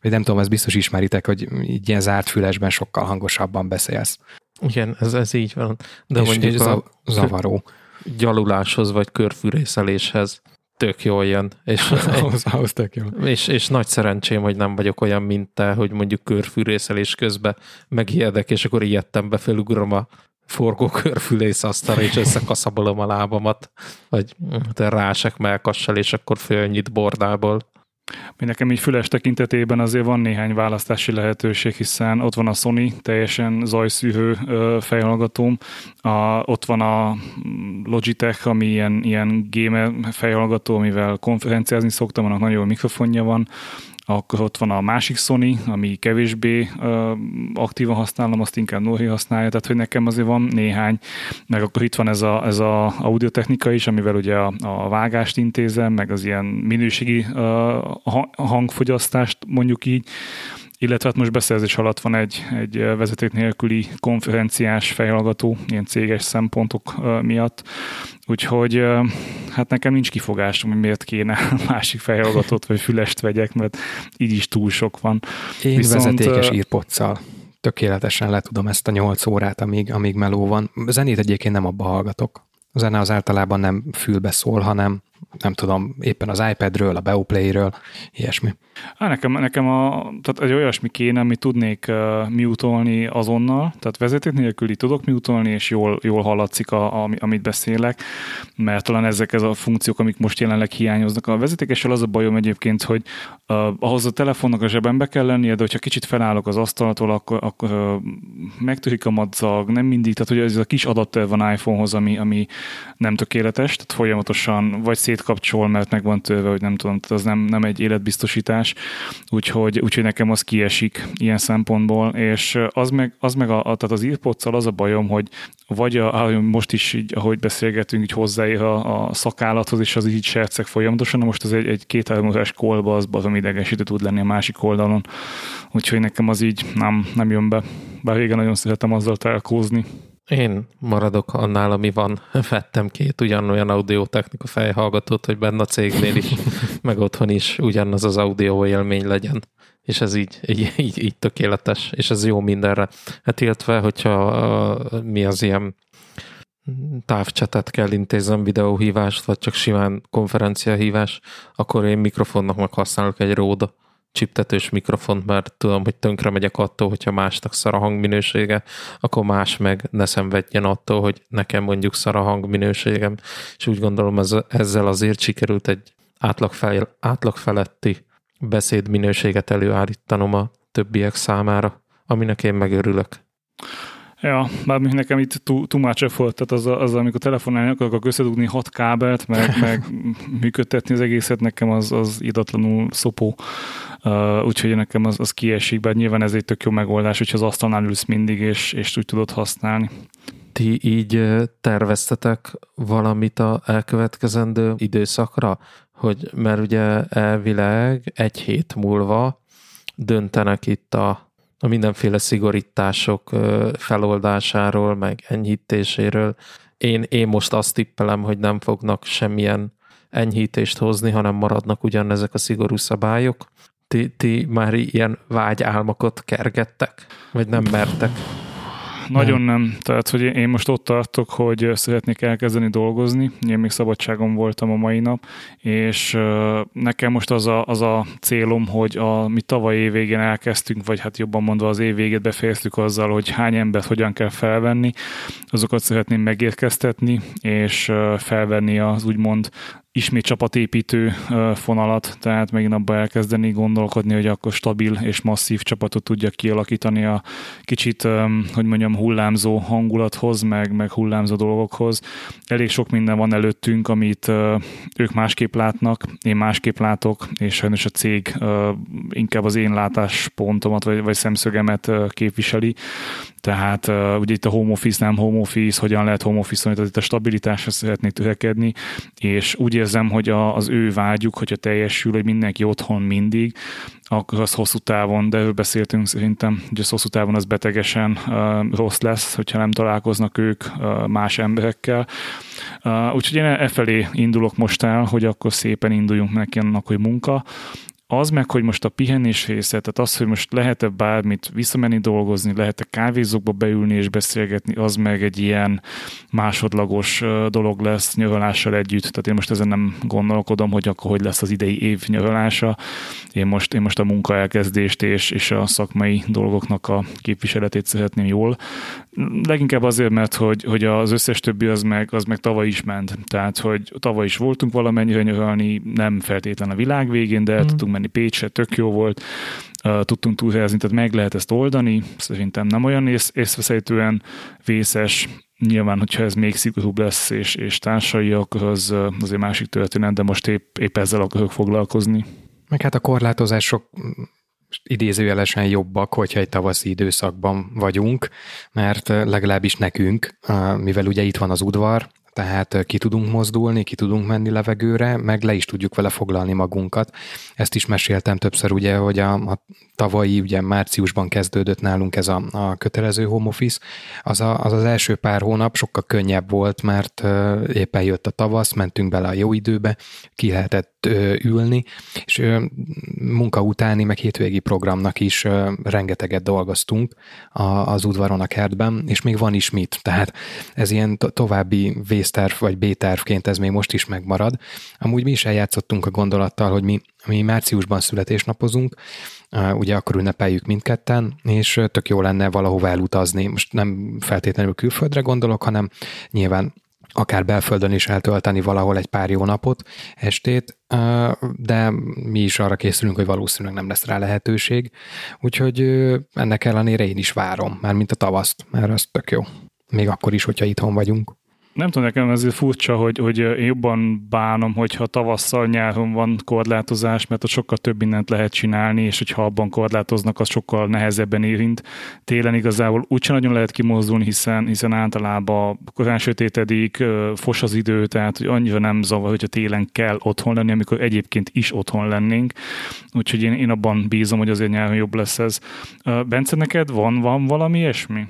vagy nem tudom, ezt biztos ismeritek, hogy így ilyen zárt fülesben sokkal hangosabban beszélsz. Igen, ez, ez így van. De és mondjuk ez a zavaró. Gyaluláshoz vagy körfűrészeléshez tök jól jön. És, ahhoz, ahhoz tök jó. És, és nagy szerencsém, hogy nem vagyok olyan, mint te, hogy mondjuk körfűrészelés közben megijedek, és akkor ijedtem be, felugrom a forgó körfülész asztalra, és összekaszabolom a lábamat, vagy te rásek melkassal, és akkor fölnyit bordából. Mi nekem így füles tekintetében azért van néhány választási lehetőség, hiszen ott van a Sony, teljesen zajszűhő fejhallgatóm, a, ott van a Logitech, ami ilyen, ilyen gamer fejhallgató, amivel konferenciázni szoktam, annak nagyon jó mikrofonja van, akkor ott van a másik Sony, ami kevésbé uh, aktívan használom, azt inkább Nori használja, tehát hogy nekem azért van néhány, meg akkor itt van ez a, ez a audiotechnika is, amivel ugye a, a vágást intézem, meg az ilyen minőségi uh, hangfogyasztást mondjuk így, illetve hát most beszerzés alatt van egy, egy vezeték nélküli konferenciás fejhallgató, ilyen céges szempontok miatt, úgyhogy hát nekem nincs kifogás, hogy miért kéne másik fejhallgatót vagy fülest vegyek, mert így is túl sok van. Én Viszont, vezetékes írpoccal tökéletesen le tudom ezt a nyolc órát, amíg, amíg meló van. Zenét egyébként nem abba hallgatok. A zene az általában nem fülbe szól, hanem nem tudom, éppen az iPadről, a Beoplay-ről, ilyesmi. Há, nekem, nekem a, tehát egy olyasmi kéne, amit tudnék uh, mutolni azonnal, tehát vezeték nélkül tudok mutolni, és jól, jól hallatszik, a, a, amit beszélek, mert talán ezek ez a funkciók, amik most jelenleg hiányoznak. A vezetékessel az a bajom egyébként, hogy uh, ahhoz a telefonnak a zsebembe kell lennie, de hogyha kicsit felállok az asztaltól, akkor, akkor uh, megtörik a madzag, nem mindig, tehát hogy ez a kis adapter van iPhonehoz, ami, ami nem tökéletes, tehát folyamatosan vagy szétkapcsol, mert meg van tőve, hogy nem tudom, az nem, nem egy életbiztosítás, úgyhogy, úgyhogy nekem az kiesik ilyen szempontból, és az meg, az meg a, a tehát az earpods az a bajom, hogy vagy a, most is így, ahogy beszélgetünk, így hozzáér a, a szakállathoz, és az így serceg folyamatosan, most az egy, egy két órás kolba, az bazom idegesítő tud lenni a másik oldalon. Úgyhogy nekem az így nem, nem jön be. Bár régen nagyon szeretem azzal telkózni. Én maradok annál, ami van. Vettem két ugyanolyan audiotechnika fejhallgatót, hogy benne a cégnél is, meg otthon is ugyanaz az audio élmény legyen. És ez így, így, így, így tökéletes, és ez jó mindenre. Hát illetve, hogyha mi az ilyen távcsetet kell intézem, videóhívást, vagy csak simán konferenciahívás, akkor én mikrofonnak meg használok egy róda csiptetős mikrofont, mert tudom, hogy tönkre megyek attól, hogyha másnak szar a hangminősége, akkor más meg ne szenvedjen attól, hogy nekem mondjuk szar a hangminőségem, és úgy gondolom ez, ezzel azért sikerült egy átlag, fel, átlag feletti beszédminőséget előállítanom a többiek számára, aminek én megörülök. Ja, bár nekem itt too, too much effort, tehát az, az amikor telefonálni akarok összedugni hat kábelt, meg, meg működtetni az egészet, nekem az, az idatlanul szopó. Úgyhogy nekem az, az kiesik, bár nyilván ez egy tök jó megoldás, hogyha az asztalnál ülsz mindig, és, és úgy tudod használni. Ti így terveztetek valamit a elkövetkezendő időszakra? Hogy, mert ugye elvileg egy hét múlva döntenek itt a a mindenféle szigorítások feloldásáról, meg enyhítéséről. Én, én most azt tippelem, hogy nem fognak semmilyen enyhítést hozni, hanem maradnak ugyanezek a szigorú szabályok. Ti, ti már ilyen vágyálmokat kergettek? Vagy nem mertek? Nagyon nem. nem. Tehát, hogy én most ott tartok, hogy szeretnék elkezdeni dolgozni. Én még szabadságon voltam a mai nap, és nekem most az a, az a célom, hogy a, mi tavaly év végén elkezdtünk, vagy hát jobban mondva az év végét befejeztük azzal, hogy hány embert hogyan kell felvenni, azokat szeretném megérkeztetni, és felvenni az úgymond ismét csapatépítő fonalat, tehát megint abba elkezdeni gondolkodni, hogy akkor stabil és masszív csapatot tudja kialakítani a kicsit, hogy mondjam, hullámzó hangulathoz, meg, meg hullámzó dolgokhoz. Elég sok minden van előttünk, amit ők másképp látnak, én másképp látok, és sajnos a cég inkább az én látáspontomat, vagy, vagy szemszögemet képviseli. Tehát ugye itt a home office, nem home office, hogyan lehet home tehát itt a stabilitásra szeretnék törekedni, és úgy érzem, hogy a, az ő vágyuk, hogyha teljesül, hogy mindenki otthon mindig, akkor az hosszú távon, de erről beszéltünk szerintem, hogy az hosszú távon az betegesen uh, rossz lesz, hogyha nem találkoznak ők uh, más emberekkel. Uh, úgyhogy én e felé indulok most el, hogy akkor szépen induljunk neki annak, hogy munka, az meg, hogy most a pihenés része, tehát az, hogy most lehet-e bármit visszamenni dolgozni, lehet-e kávézókba beülni és beszélgetni, az meg egy ilyen másodlagos dolog lesz nyaralással együtt. Tehát én most ezen nem gondolkodom, hogy akkor hogy lesz az idei év nyaralása. Én most, én most a munka elkezdést és, és a szakmai dolgoknak a képviseletét szeretném jól. Leginkább azért, mert hogy, hogy az összes többi az meg, az meg tavaly is ment. Tehát, hogy tavaly is voltunk valamennyire nyaralni, nem feltétlen a világ végén, de mm. tudtunk menni Pécsre, tök jó volt, tudtunk túlhelyezni, tehát meg lehet ezt oldani, szerintem nem olyan ész, észveszejtően vészes, Nyilván, hogyha ez még szigorúbb lesz, és, és társai, akkor az azért másik történet, de most épp, épp ezzel akarok foglalkozni. Meg hát a korlátozások idézőjelesen jobbak, hogyha egy tavaszi időszakban vagyunk, mert legalábbis nekünk, mivel ugye itt van az udvar, tehát ki tudunk mozdulni, ki tudunk menni levegőre, meg le is tudjuk vele foglalni magunkat. Ezt is meséltem többször, ugye, hogy a, a tavalyi, ugye márciusban kezdődött nálunk ez a, a kötelező home office, az, a, az az első pár hónap sokkal könnyebb volt, mert éppen jött a tavasz, mentünk bele a jó időbe, ki lehetett kellett ülni, és munka utáni, meg hétvégi programnak is rengeteget dolgoztunk az udvaron a kertben, és még van is mit. Tehát ez ilyen további vészterv vagy B-tervként ez még most is megmarad. Amúgy mi is eljátszottunk a gondolattal, hogy mi, mi márciusban születésnapozunk, ugye akkor ünnepeljük mindketten, és tök jó lenne valahova elutazni. Most nem feltétlenül külföldre gondolok, hanem nyilván akár belföldön is eltölteni valahol egy pár jó napot, estét, de mi is arra készülünk, hogy valószínűleg nem lesz rá lehetőség. Úgyhogy ennek ellenére én is várom, már mint a tavaszt, mert az tök jó. Még akkor is, hogyha itthon vagyunk nem tudom, nekem ez furcsa, hogy, hogy én jobban bánom, hogyha tavasszal nyáron van korlátozás, mert ott sokkal több mindent lehet csinálni, és hogyha abban korlátoznak, az sokkal nehezebben érint. Télen igazából úgyse nagyon lehet kimozdulni, hiszen, hiszen általában korán sötétedik, fos az idő, tehát hogy annyira nem zavar, hogyha télen kell otthon lenni, amikor egyébként is otthon lennénk. Úgyhogy én, én abban bízom, hogy azért nyáron jobb lesz ez. Bence, neked van, van valami ilyesmi?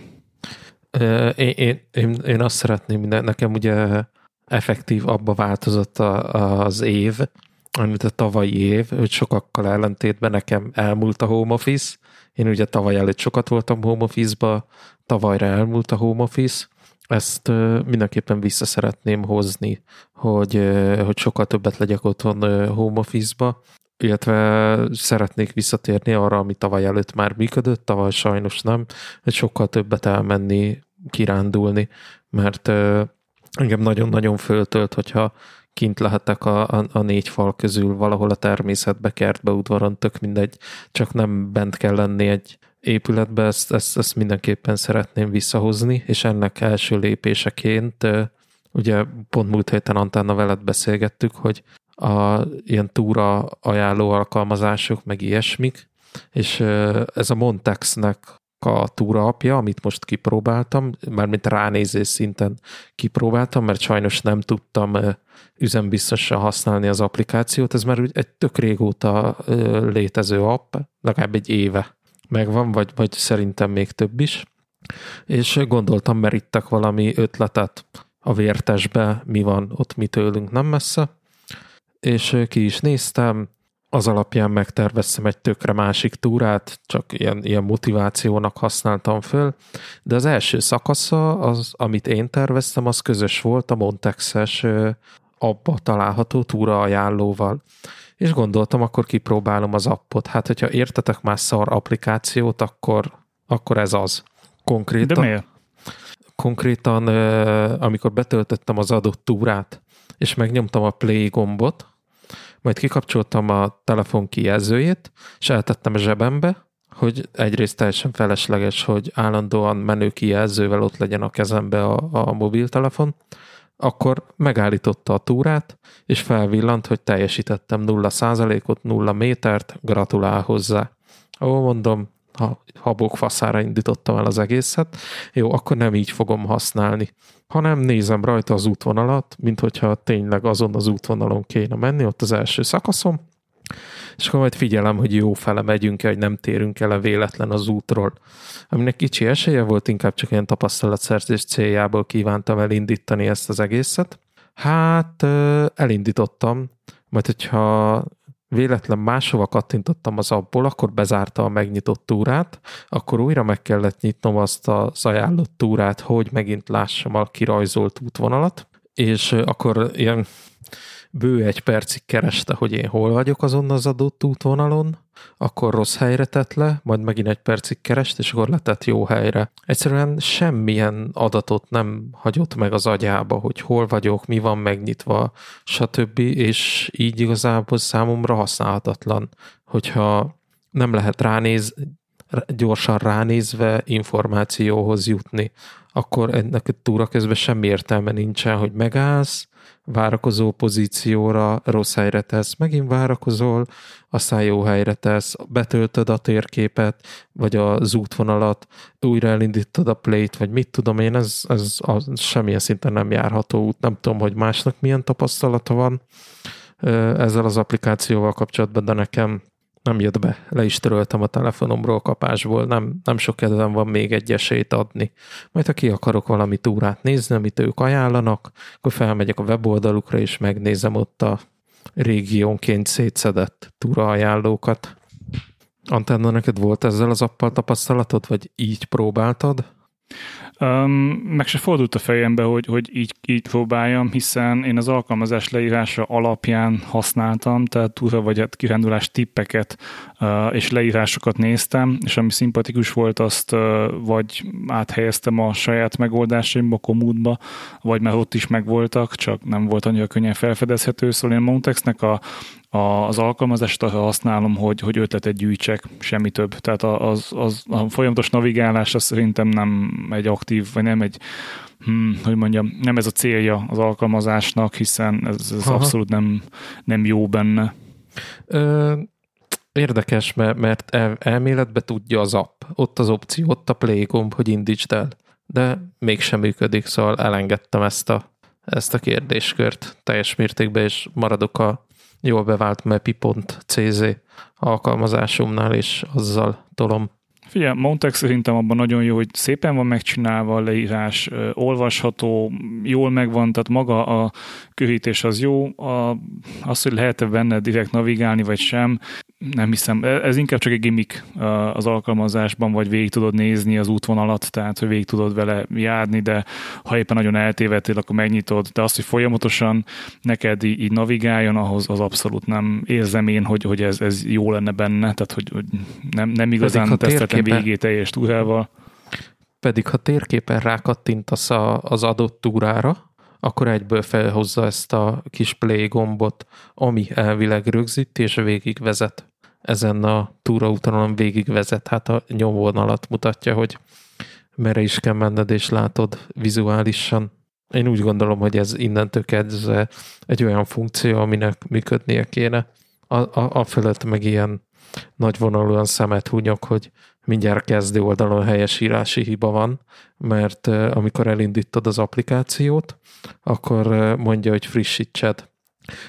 Én, én, én, én azt szeretném, nekem ugye effektív abba változott a, az év, amit a tavalyi év, hogy sokakkal ellentétben nekem elmúlt a home office. Én ugye tavaly előtt sokat voltam home office-ba, tavalyra elmúlt a home office. Ezt mindenképpen vissza szeretném hozni, hogy, hogy sokkal többet legyek otthon home office-ba, illetve szeretnék visszatérni arra, ami tavaly előtt már működött, tavaly sajnos nem, hogy sokkal többet elmenni, kirándulni, mert engem nagyon-nagyon föltölt, hogyha kint lehetek a, a, a négy fal közül valahol a természetbe, kertbe, udvaron, tök mindegy, csak nem bent kell lenni egy épületbe, ezt, ezt, ezt mindenképpen szeretném visszahozni, és ennek első lépéseként, ugye pont múlt héten Antána veled beszélgettük, hogy a ilyen túra ajánló alkalmazások, meg ilyesmik, és ez a Montexnek a túra apja, amit most kipróbáltam, mármint ránézés szinten kipróbáltam, mert sajnos nem tudtam üzembiztosan használni az applikációt. Ez már egy tök régóta létező app, legalább egy éve megvan, vagy, vagy szerintem még több is. És gondoltam, merítek valami ötletet a vértesbe, mi van ott mi tőlünk nem messze, és ki is néztem, az alapján megterveztem egy tökre másik túrát, csak ilyen, ilyen motivációnak használtam föl, de az első szakasza, az, amit én terveztem, az közös volt a Montexes abba található túra ajánlóval. És gondoltam, akkor kipróbálom az appot. Hát, hogyha értetek már szar applikációt, akkor, akkor ez az. Konkrétan, de miért? Konkrétan, amikor betöltöttem az adott túrát, és megnyomtam a play gombot, majd kikapcsoltam a telefon kijelzőjét, és eltettem a zsebembe, hogy egyrészt teljesen felesleges, hogy állandóan menő kijelzővel ott legyen a kezembe a, a mobiltelefon, akkor megállította a túrát, és felvillant, hogy teljesítettem 0%-ot, 0 métert, gratulál hozzá. Ó, mondom, ha habok faszára indítottam el az egészet, jó, akkor nem így fogom használni, hanem nézem rajta az útvonalat, mint hogyha tényleg azon az útvonalon kéne menni, ott az első szakaszom, és akkor majd figyelem, hogy jó fele megyünk-e, hogy nem térünk el a véletlen az útról. Aminek kicsi esélye volt, inkább csak ilyen tapasztalatszerzés céljából kívántam elindítani ezt az egészet. Hát elindítottam, majd hogyha véletlen máshova kattintottam az abból, akkor bezárta a megnyitott túrát, akkor újra meg kellett nyitnom azt az ajánlott túrát, hogy megint lássam a kirajzolt útvonalat, és akkor ilyen bő egy percig kereste, hogy én hol vagyok azon az adott útvonalon, akkor rossz helyre tett le, majd megint egy percig kerest, és akkor letett jó helyre. Egyszerűen semmilyen adatot nem hagyott meg az agyába, hogy hol vagyok, mi van megnyitva, stb. És így igazából számomra használhatatlan, hogyha nem lehet ránéz, gyorsan ránézve információhoz jutni, akkor ennek a túra közben semmi értelme nincsen, hogy megállsz, várakozó pozícióra rossz helyre tesz, megint várakozol, aztán jó helyre tesz, betöltöd a térképet, vagy az útvonalat, újra elindítod a plate, vagy mit tudom én, ez, ez a, semmilyen szinten nem járható út, nem tudom, hogy másnak milyen tapasztalata van ezzel az applikációval kapcsolatban, de nekem nem jött be. Le is töröltem a telefonomról kapásból, nem, nem sok kedvem van még egy esélyt adni. Majd ha ki akarok valami túrát nézni, amit ők ajánlanak, akkor felmegyek a weboldalukra, és megnézem ott a, régiónként szétszedett túraajánlókat. Antenna, neked volt ezzel az appal tapasztalatod, vagy így próbáltad? Um, meg se fordult a fejembe, hogy, hogy így, így próbáljam, hiszen én az alkalmazás leírása alapján használtam, tehát túra vagy hát kirándulás tippeket uh, és leírásokat néztem, és ami szimpatikus volt, azt uh, vagy áthelyeztem a saját megoldásaimba, komútba, vagy már ott is megvoltak, csak nem volt annyira könnyen felfedezhető, szóval én Montexnek a az alkalmazást használom, hogy, hogy ötletet gyűjtsek, semmi több. Tehát az, az, a folyamatos navigálás az szerintem nem egy aktív, vagy nem egy, hmm, hogy mondjam, nem ez a célja az alkalmazásnak, hiszen ez, ez abszolút nem, nem jó benne. Ö, érdekes, mert, mert el, elméletbe tudja az app. Ott az opció, ott a play gomb, hogy indítsd el. De mégsem működik, szóval elengedtem ezt a, ezt a kérdéskört teljes mértékben, és maradok a jól bevált mepi.cz alkalmazásomnál, és azzal tolom. Figyelj, Montex szerintem abban nagyon jó, hogy szépen van megcsinálva a leírás, olvasható, jól megvan, tehát maga a körítés az jó, a, az, hogy lehet-e benne direkt navigálni, vagy sem, nem hiszem, e, ez inkább csak egy gimmick az alkalmazásban, vagy végig tudod nézni az útvonalat, tehát hogy végig tudod vele járni, de ha éppen nagyon eltévedtél, akkor megnyitod, de azt, hogy folyamatosan neked így, így navigáljon, ahhoz az abszolút nem érzem én, hogy, hogy ez, ez jó lenne benne, tehát hogy, hogy nem, nem igazán teszteltem végé teljes túrával. Pedig ha térképen rákattintasz a, az adott túrára, akkor egyből felhozza ezt a kis play gombot, ami elvileg rögzíti és végig vezet ezen a túraúton végig vezet, hát a nyomvonalat mutatja, hogy merre is kell menned, és látod vizuálisan. Én úgy gondolom, hogy ez innentől kezdve egy olyan funkció, aminek működnie kéne. A, a, a fölött meg ilyen nagy vonalúan szemet húnyok, hogy mindjárt kezdő oldalon helyesírási hiba van, mert amikor elindítod az applikációt, akkor mondja, hogy frissítsed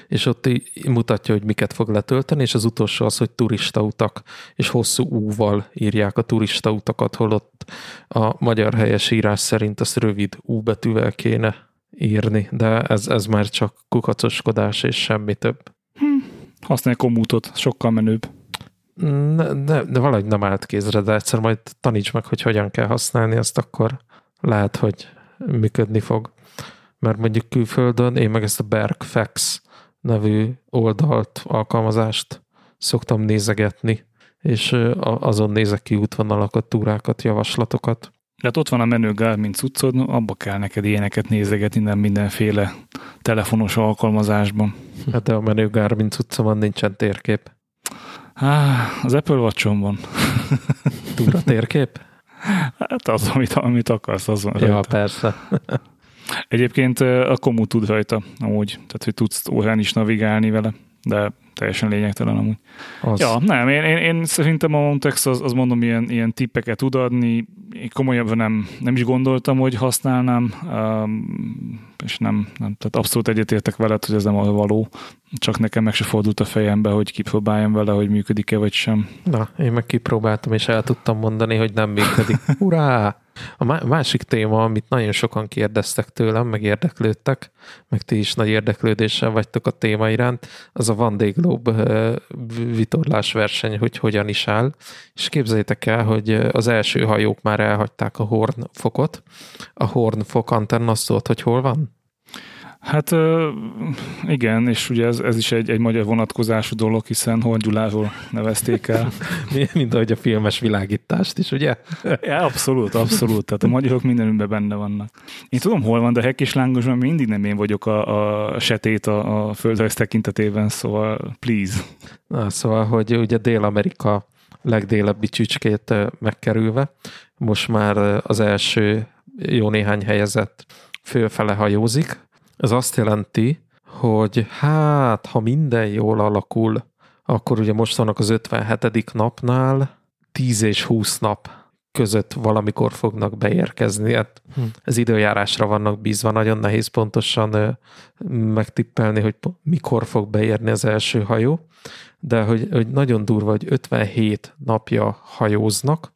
és ott mutatja, hogy miket fog letölteni, és az utolsó az, hogy turista utak, és hosszú úval írják a turista utakat, holott a magyar helyes írás szerint azt rövid U betűvel kéne írni, de ez, ez már csak kukacoskodás és semmi több. Hm. Használj komútot, sokkal menőbb. Ne, ne, de valahogy nem állt kézre, de egyszer majd taníts meg, hogy hogyan kell használni, azt akkor lehet, hogy működni fog. Mert mondjuk külföldön én meg ezt a Bergfax nevű oldalt, alkalmazást szoktam nézegetni, és azon nézek ki útvonalakat, túrákat, javaslatokat. Tehát ott van a menő Garmin cuccod, abba kell neked ilyeneket nézegetni, nem mindenféle telefonos alkalmazásban. Hát de a menő Garmin van, nincsen térkép. Há, az Apple watch van. Túra térkép? Hát az, amit, amit akarsz, az van. Ja, rajta. persze. Egyébként a Komu tud rajta, amúgy, tehát hogy tudsz órán is navigálni vele, de teljesen lényegtelen amúgy. Az. Ja, nem, én, én, én szerintem a Montex az, az mondom, ilyen, ilyen tippeket tud adni, én komolyabban nem, nem is gondoltam, hogy használnám, um, és nem, nem, tehát abszolút egyetértek veled, hogy ez nem a való, csak nekem meg se fordult a fejembe, hogy kipróbáljam vele, hogy működik-e vagy sem. Na, én meg kipróbáltam, és el tudtam mondani, hogy nem működik. Urá! A másik téma, amit nagyon sokan kérdeztek tőlem, meg érdeklődtek, meg ti is nagy érdeklődéssel vagytok a téma iránt, az a Van Day Globe vitorlás verseny, hogy hogyan is áll. És képzeljétek el, hogy az első hajók már elhagyták a Hornfokot. A Hornfok antenna azt tudod, hogy hol van? Hát igen, és ugye ez, ez is egy, egy magyar vonatkozású dolog, hiszen Horgyuláról nevezték el. Mint ahogy a filmes világítást is, ugye? Ja, abszolút, abszolút. Tehát a magyarok mindenünkben benne vannak. Én tudom, hol van, de Hek és Lángosban mindig nem én vagyok a, a setét a, a földrajz tekintetében, szóval please. Na, szóval, hogy ugye Dél-Amerika legdélebbi csücskét megkerülve, most már az első jó néhány helyezett fölfele hajózik, ez azt jelenti, hogy hát, ha minden jól alakul, akkor ugye most vannak az 57. napnál, 10 és 20 nap között valamikor fognak beérkezni. Hát hm. Ez időjárásra vannak bízva, nagyon nehéz pontosan megtippelni, hogy mikor fog beérni az első hajó, de hogy, hogy nagyon durva, hogy 57 napja hajóznak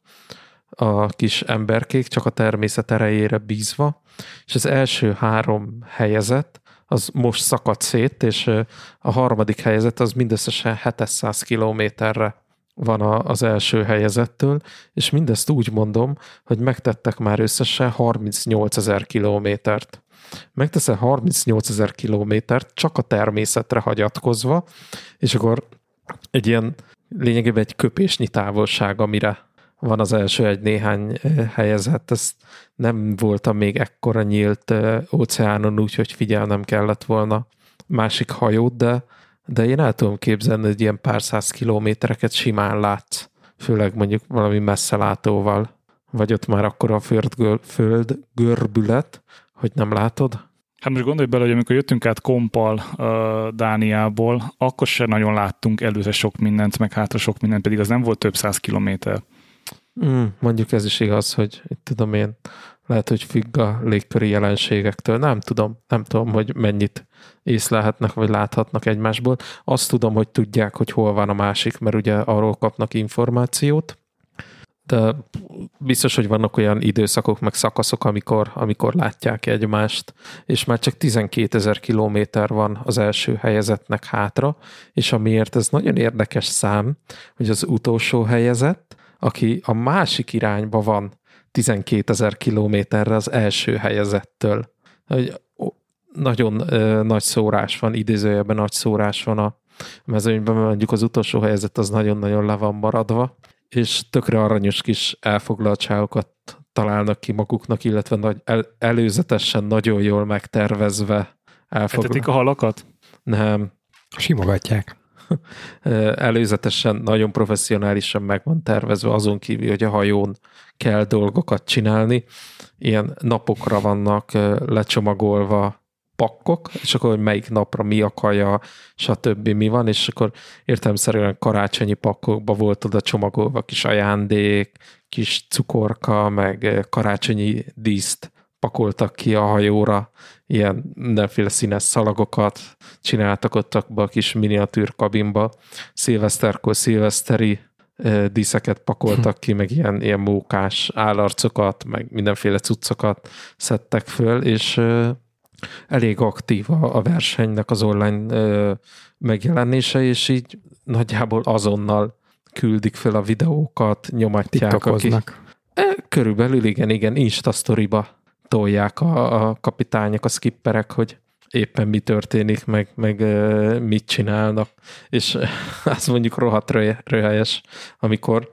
a kis emberkék, csak a természet erejére bízva, és az első három helyezett, az most szakadt szét, és a harmadik helyzet az mindösszesen 700 kilométerre van a, az első helyezettől, és mindezt úgy mondom, hogy megtettek már összesen 38 ezer kilométert. Megteszel 38 ezer kilométert csak a természetre hagyatkozva, és akkor egy ilyen lényegében egy köpésnyi távolság, amire van az első egy néhány helyezett. Ez nem voltam még ekkora nyílt óceánon, úgyhogy figyelnem kellett volna másik hajót, de, de én el tudom képzelni, hogy ilyen pár száz kilométereket simán látsz, főleg mondjuk valami messzelátóval, vagy ott már akkor a föld, föld görbület, hogy nem látod? Hát most gondolj bele, hogy amikor jöttünk át Kompal uh, Dániából, akkor se nagyon láttunk előre sok mindent, meg hátra sok mindent, pedig az nem volt több száz kilométer. Mm, mondjuk ez is igaz, hogy itt tudom én, lehet, hogy függ a légköri jelenségektől. Nem tudom, nem tudom, hogy mennyit észlelhetnek, vagy láthatnak egymásból. Azt tudom, hogy tudják, hogy hol van a másik, mert ugye arról kapnak információt, de biztos, hogy vannak olyan időszakok, meg szakaszok, amikor, amikor látják egymást, és már csak 12 ezer kilométer van az első helyezetnek hátra, és amiért ez nagyon érdekes szám, hogy az utolsó helyezett, aki a másik irányba van 12 ezer kilométerre az első helyezettől. Nagyon ö, nagy szórás van, idézőjelben nagy szórás van a mezőnyben, mondjuk az utolsó helyezett az nagyon-nagyon le van maradva, és tökre aranyos kis elfoglaltságokat találnak ki maguknak, illetve nagy, el, előzetesen nagyon jól megtervezve elfoglalnak. a halakat? Nem. Simogatják. Előzetesen nagyon professzionálisan meg van tervezve, azon kívül, hogy a hajón kell dolgokat csinálni. Ilyen napokra vannak lecsomagolva pakkok, és akkor hogy melyik napra mi a kaja, stb. mi van, és akkor értelemszerűen karácsonyi pakkokba volt oda csomagolva kis ajándék, kis cukorka, meg karácsonyi díszt pakoltak ki a hajóra, ilyen mindenféle színes szalagokat csináltak ott a kis miniatűr kabinba, szilveszterkor szilveszteri díszeket pakoltak ki, meg ilyen, ilyen mókás állarcokat, meg mindenféle cuccokat szedtek föl, és elég aktív a, a versenynek az online megjelenése, és így nagyjából azonnal küldik fel a videókat, nyomatják. Aki, körülbelül igen, igen, Insta storyba tolják a, a kapitányok, a skipperek, hogy éppen mi történik, meg, meg mit csinálnak, és az mondjuk rohadt röhelyes, amikor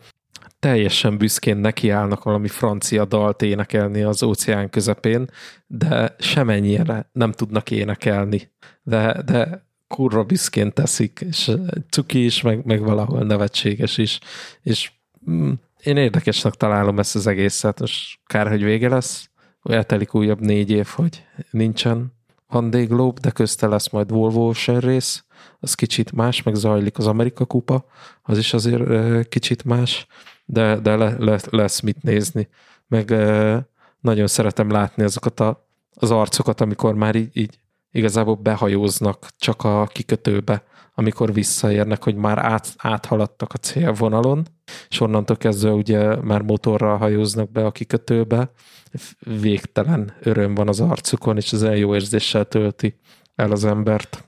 teljesen büszkén nekiállnak valami francia dalt énekelni az óceán közepén, de semennyire nem tudnak énekelni. De, de kurva büszkén teszik, és cuki is, meg, meg valahol nevetséges is, és mm, én érdekesnek találom ezt az egészet, most kár, hogy vége lesz, eltelik újabb négy év, hogy nincsen Vendée Globe, de közte lesz majd Volvo Ocean rész, az kicsit más, meg zajlik az Amerika kupa, az is azért kicsit más, de, de le, le, lesz mit nézni. Meg nagyon szeretem látni azokat a, az arcokat, amikor már így, így igazából behajóznak csak a kikötőbe, amikor visszaérnek, hogy már át, áthaladtak a célvonalon, és onnantól kezdve ugye már motorral hajóznak be a kikötőbe, végtelen öröm van az arcukon, és ez jó érzéssel tölti el az embert.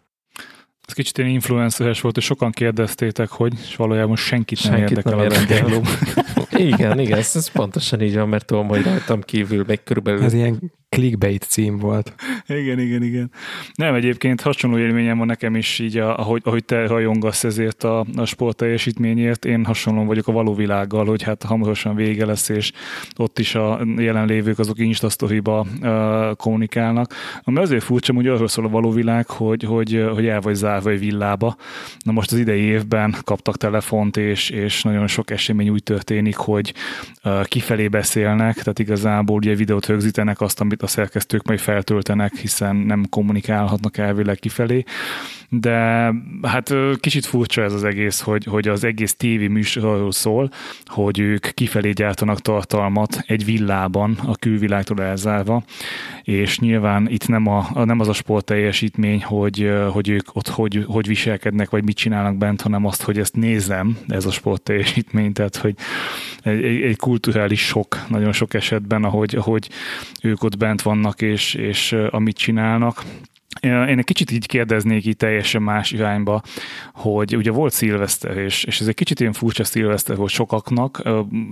Ez kicsit ilyen influenceres volt, és sokan kérdeztétek, hogy és valójában senkit, senkit nem érdekel nem érdekel. Igen, igen, ez, ez pontosan így van, mert tudom, hogy rajtam kívül még körülbelül... Ez ilyen clickbait cím volt. Igen, igen, igen. Nem, egyébként hasonló élményem van nekem is így, ahogy, ahogy te rajongasz ezért a, a sport teljesítményért, én hasonlóan vagyok a való világgal, hogy hát hamarosan vége lesz, és ott is a jelenlévők azok Insta uh, kommunikálnak. Ami azért furcsa, hogy arról szól a való világ, hogy, hogy, hogy el vagy zárva egy villába. Na most az idei évben kaptak telefont, és, és nagyon sok esemény úgy történik, hogy kifelé beszélnek, tehát igazából ugye videót rögzítenek azt, amit a szerkesztők majd feltöltenek, hiszen nem kommunikálhatnak elvileg kifelé, de hát kicsit furcsa ez az egész, hogy, hogy az egész tévé műsorról szól, hogy ők kifelé gyártanak tartalmat egy villában, a külvilágtól elzárva, és nyilván itt nem, a, nem az a sport teljesítmény, hogy, hogy ők ott hogy, hogy viselkednek, vagy mit csinálnak bent, hanem azt, hogy ezt nézem, ez a sport teljesítmény, tehát hogy egy, egy, egy kulturális sok, nagyon sok esetben, ahogy, ahogy ők ott bent vannak, és, és amit csinálnak én egy kicsit így kérdeznék így teljesen más irányba, hogy ugye volt szilveszter, és, és ez egy kicsit ilyen furcsa szilveszter volt sokaknak,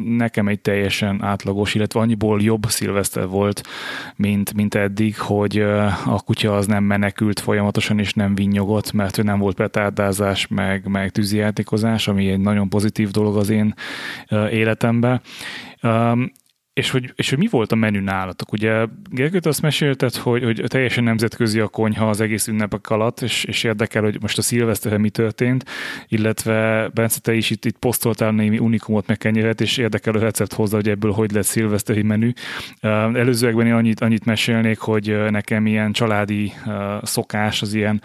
nekem egy teljesen átlagos, illetve annyiból jobb szilveszter volt, mint, mint eddig, hogy a kutya az nem menekült folyamatosan, és nem vinnyogott, mert nem volt petárdázás, meg, meg tűzijátékozás, ami egy nagyon pozitív dolog az én életemben. És hogy, és hogy mi volt a menü nálatok? Ugye Gergőt azt mesélted, hogy, hogy teljesen nemzetközi a konyha az egész ünnepek alatt, és, és érdekel, hogy most a szilveszterre mi történt, illetve Bence, te is itt, itt posztoltál némi unikumot meg kenyeret, és érdekel a recept hozzá, hogy ebből hogy lesz szilveszteri menü. Előzőekben én annyit, annyit mesélnék, hogy nekem ilyen családi szokás az ilyen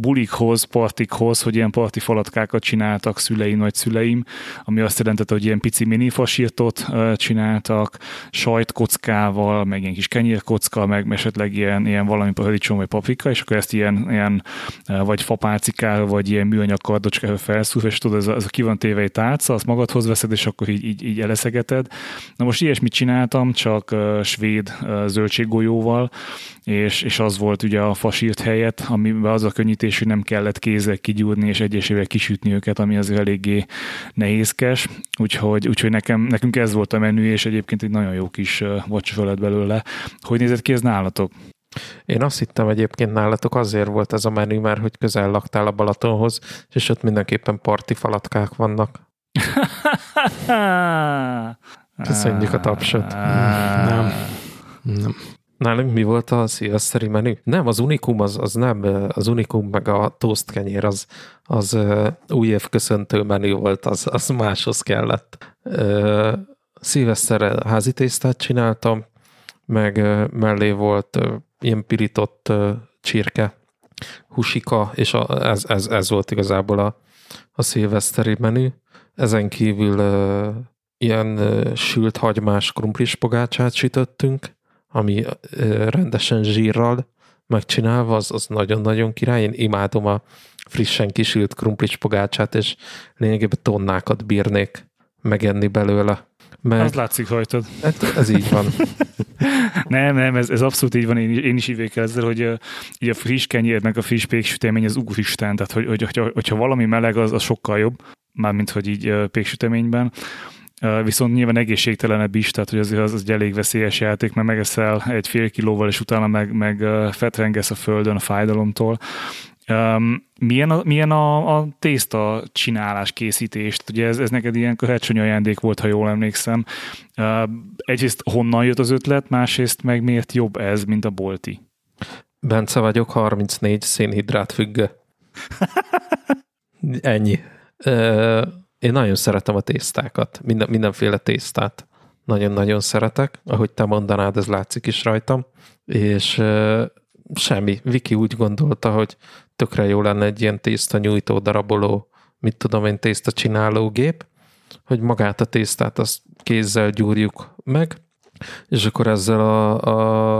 bulikhoz, partikhoz, hogy ilyen parti falatkákat csináltak szüleim, vagy szüleim, ami azt jelentette, hogy ilyen pici mini fasírtot csináltak, sajtkockával, meg ilyen kis kenyérkocka, meg esetleg ilyen, ilyen valami paradicsom vagy paprika, és akkor ezt ilyen, ilyen vagy fapálcikára, vagy ilyen műanyag kardocskára felszúr, és tudod, ez a, ez a ki van téve egy tálca, azt magadhoz veszed, és akkor így, így, így eleszegeted. Na most ilyesmit csináltam, csak svéd zöldséggolyóval, és, és az volt ugye a fasírt helyet, amiben az a könnyítés, hogy nem kellett kézzel kigyúrni és egyesével kisütni őket, ami az eléggé nehézkes, úgyhogy, úgyhogy nekem, nekünk ez volt a menü, és egyébként egy nagyon jó kis vacsora lett belőle. Hogy nézett ki ez nálatok? Én azt hittem egyébként nálatok azért volt ez a menü, mert hogy közel laktál a Balatonhoz, és ott mindenképpen parti falatkák vannak. Köszönjük a tapsot. Nem. Nem. Nálunk mi volt a szilveszteri menü? Nem, az unikum az, az nem, az unikum meg a toast kenyér az, az új év köszöntő menü volt, az, az máshoz kellett. Szilveszterre házi tésztát csináltam, meg mellé volt ilyen pirított csirke, husika, és a, ez, ez, ez volt igazából a, a szilveszteri menü. Ezen kívül ilyen sült hagymás krumplis pogácsát sütöttünk, ami rendesen zsírral megcsinálva, az, az nagyon-nagyon király. Én imádom a frissen kisült krumplis pogácsát, és lényegében tonnákat bírnék megenni belőle. Mert... Az látszik rajtad. Hát ez így van. nem, nem, ez, ez abszolút így van, én, én is így ezzel, hogy uh, így a friss kenyér, meg a friss péksütemény az úristen, tehát hogy, hogy, hogyha, hogyha valami meleg, az, az sokkal jobb, mármint hogy így péksüteményben viszont nyilván egészségtelenebb is, tehát hogy azért az, az egy elég veszélyes játék, mert megeszel egy fél kilóval, és utána meg, meg fetrengesz a földön a fájdalomtól. Um, milyen a, milyen a, a tészta csinálás, készítést? Ugye ez, ez neked ilyen karácsonyi ajándék volt, ha jól emlékszem. Uh, egyrészt honnan jött az ötlet, másrészt meg miért jobb ez, mint a bolti? Bence vagyok, 34 szénhidrát függő. Ennyi. Uh, én nagyon szeretem a tésztákat, minden, mindenféle tésztát. Nagyon-nagyon szeretek, ahogy te mondanád, ez látszik is rajtam, és uh, semmi. Viki úgy gondolta, hogy tökre jó lenne egy ilyen tészta nyújtó, daraboló, mit tudom én, tészta csináló gép, hogy magát a tésztát azt kézzel gyúrjuk meg, és akkor ezzel a,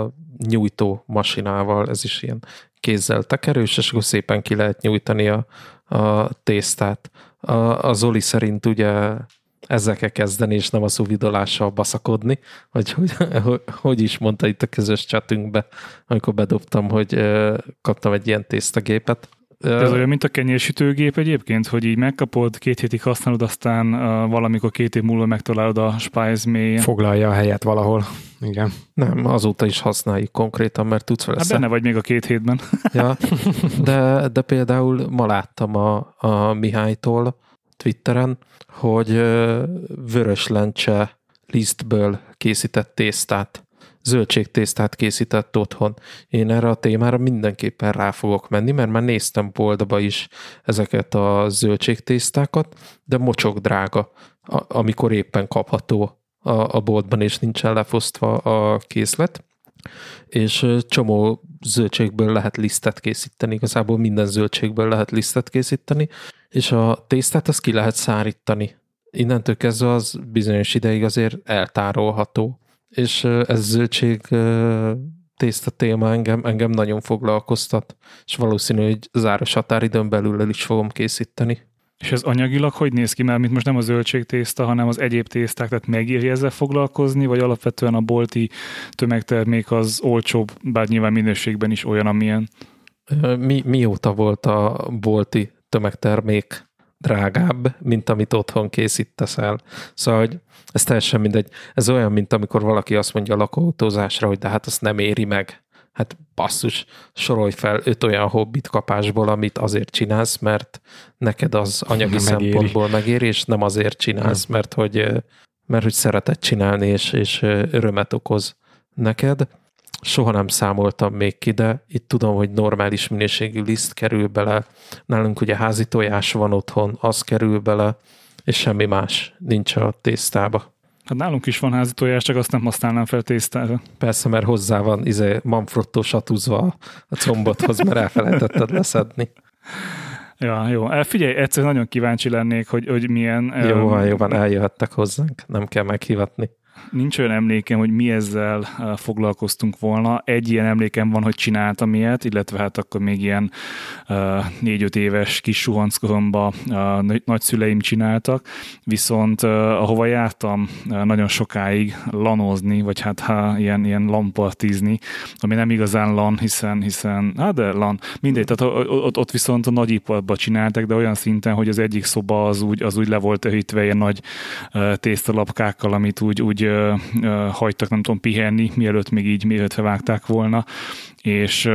a nyújtó masinával, ez is ilyen kézzel tekerős, és akkor szépen ki lehet nyújtani a, a tésztát a, a Zoli szerint ugye ezzel kell kezdeni, és nem a szuvidolással baszakodni, vagy hogy, hogy, is mondta itt a közös chatünkbe, amikor bedobtam, hogy kaptam egy ilyen tésztagépet. Ez olyan, mint a kenyérsütőgép egyébként, hogy így megkapod, két hétig használod, aztán uh, valamikor két év múlva megtalálod a Spice mélyén. Foglalja a helyet valahol. Igen. Nem, azóta is használjuk konkrétan, mert tudsz vele Hát benne vagy még a két hétben. ja, de, de például ma láttam a, a Mihálytól Twitteren, hogy vörös lencse lisztből készített tésztát zöldségtésztát készített otthon. Én erre a témára mindenképpen rá fogok menni, mert már néztem boltba is ezeket a zöldségtésztákat, de mocsok drága, amikor éppen kapható a, boltban, és nincsen lefosztva a készlet és csomó zöldségből lehet lisztet készíteni, igazából minden zöldségből lehet lisztet készíteni, és a tésztát azt ki lehet szárítani. Innentől kezdve az bizonyos ideig azért eltárolható és ez zöldség tészta téma engem, engem nagyon foglalkoztat, és valószínű, hogy záros határidőn belül el is fogom készíteni. És ez anyagilag hogy néz ki? Mert mint most nem a zöldségtészta, hanem az egyéb tészták, tehát megírja ezzel foglalkozni, vagy alapvetően a bolti tömegtermék az olcsóbb, bár nyilván minőségben is olyan, amilyen? Mi, mióta volt a bolti tömegtermék drágább, mint amit otthon készítesz el. Szóval, hogy ez teljesen mindegy. Ez olyan, mint amikor valaki azt mondja a lakóautózásra, hogy de hát azt nem éri meg. Hát basszus, sorolj fel öt olyan hobbit kapásból, amit azért csinálsz, mert neked az anyagi megéri. szempontból megéri, és nem azért csinálsz, mert hogy, mert hogy szereted csinálni, és, és örömet okoz neked. Soha nem számoltam még ki, de itt tudom, hogy normális minőségű liszt kerül bele. Nálunk ugye házi tojás van otthon, az kerül bele, és semmi más nincs a tésztába. Hát nálunk is van házi tojás, csak azt nem használnám fel tésztára. Persze, mert hozzá van izé, manfrotto satúzva a combothoz, mert elfelejtetted leszedni. Ja, jó. Eh, figyelj, egyszer nagyon kíváncsi lennék, hogy, hogy milyen... Jó van, jó van, eljöhettek hozzánk, nem kell meghivatni nincs olyan emlékem, hogy mi ezzel uh, foglalkoztunk volna. Egy ilyen emlékem van, hogy csináltam ilyet, illetve hát akkor még ilyen uh, négy-öt éves kis suhanckoromba uh, nagyszüleim csináltak, viszont ahova jártam nagyon sokáig lanozni, vagy hát ha, ilyen, ilyen lampartizni, ami nem igazán lan, hiszen, hiszen hát de lan, mindegy, tehát ott, ott viszont a nagyiparban csináltak, de olyan szinten, hogy az egyik szoba az úgy, az úgy le volt ehítve ilyen nagy tésztalapkákkal, amit úgy, úgy hagytak, nem tudom, pihenni, mielőtt még így, mielőtt vágták volna, és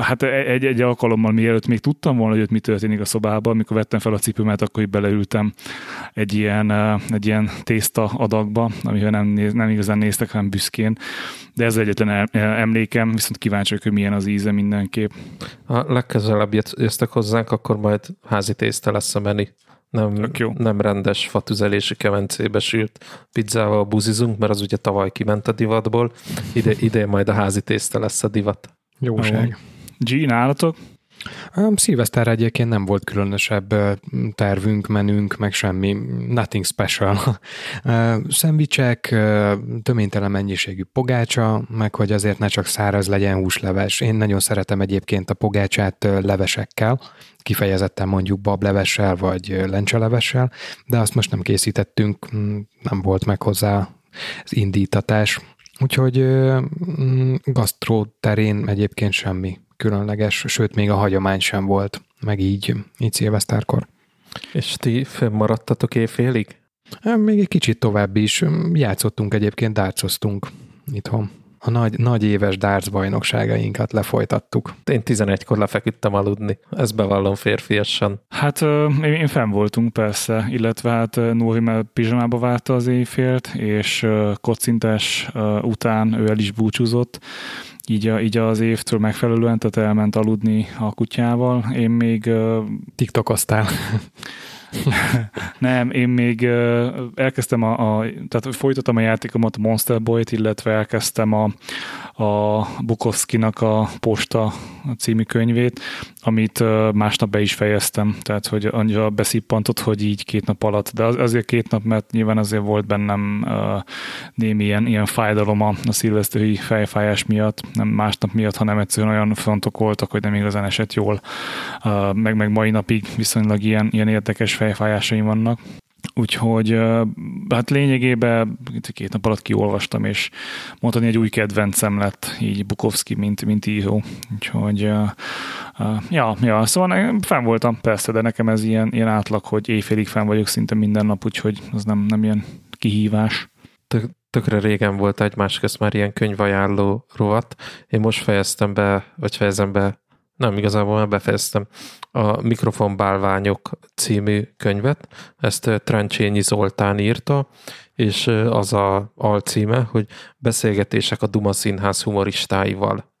hát e, egy, egy alkalommal mielőtt még tudtam volna, hogy ott mi történik a szobában, amikor vettem fel a cipőmet, akkor így beleültem egy ilyen, egy ilyen tészta adagba, amivel nem, néz, nem igazán néztek, hanem büszkén, de ez egyetlen emlékem, viszont kíváncsi vagyok, hogy milyen az íze mindenképp. Ha legközelebb jöttek hozzánk, akkor majd házi tészta lesz a menü nem, jó. nem rendes fatüzelési kemencébe sült pizzával buzizunk, mert az ugye tavaly kiment a divatból. Ide, ide majd a házi tészta lesz a divat. Jóság. G, nálatok? Szilveszter egyébként nem volt különösebb tervünk, menünk, meg semmi, nothing special. Szendvicsek, töménytelen mennyiségű pogácsa, meg hogy azért ne csak száraz legyen húsleves. Én nagyon szeretem egyébként a pogácsát levesekkel, kifejezetten mondjuk bablevessel vagy lencselevessel, de azt most nem készítettünk, nem volt meg hozzá az indítatás. Úgyhogy gasztró terén egyébként semmi különleges, sőt még a hagyomány sem volt, meg így, így szilvesztárkor. És ti fönnmaradtatok éjfélig? Még egy kicsit tovább is. Játszottunk egyébként, dárcoztunk itthon. A nagy, nagy éves darts bajnokságainkat lefolytattuk. Én 11-kor lefeküdtem aludni. Ezt bevallom férfiasan. Hát én fenn voltunk persze, illetve hát Nóri már pizsamába várta az éjfélt, és kocintás után ő el is búcsúzott így, a, így az évtől megfelelően, tehát elment aludni a kutyával. Én még... TikTokoztál. nem, én még elkezdtem a, a, tehát folytattam a játékomat, a Monster Boy-t, illetve elkezdtem a, a Bukowski-nak a Posta című könyvét, amit másnap be is fejeztem, tehát hogy annyira beszippantott, hogy így két nap alatt, de az, azért két nap, mert nyilván azért volt bennem uh, némi ilyen, ilyen fájdalom a, a szilvesztői fejfájás miatt, nem másnap miatt, hanem egyszerűen olyan frontok voltak, hogy nem igazán esett jól, uh, meg, meg mai napig viszonylag ilyen, ilyen érdekes fejfájásaim vannak. Úgyhogy hát lényegében két nap alatt kiolvastam, és mondani egy új kedvencem lett így Bukowski, mint, mint író. Úgyhogy ja, ja, szóval fenn voltam persze, de nekem ez ilyen, ilyen átlag, hogy éjfélig fenn vagyok szinte minden nap, úgyhogy az nem, nem ilyen kihívás. Tök, tökre régen volt egymás közt már ilyen könyvajánló rovat. Én most fejeztem be, vagy fejezem be nem, igazából már befejeztem a Mikrofonbálványok című könyvet. Ezt Trencsényi Zoltán írta, és az a alcíme, hogy Beszélgetések a Duma Színház humoristáival.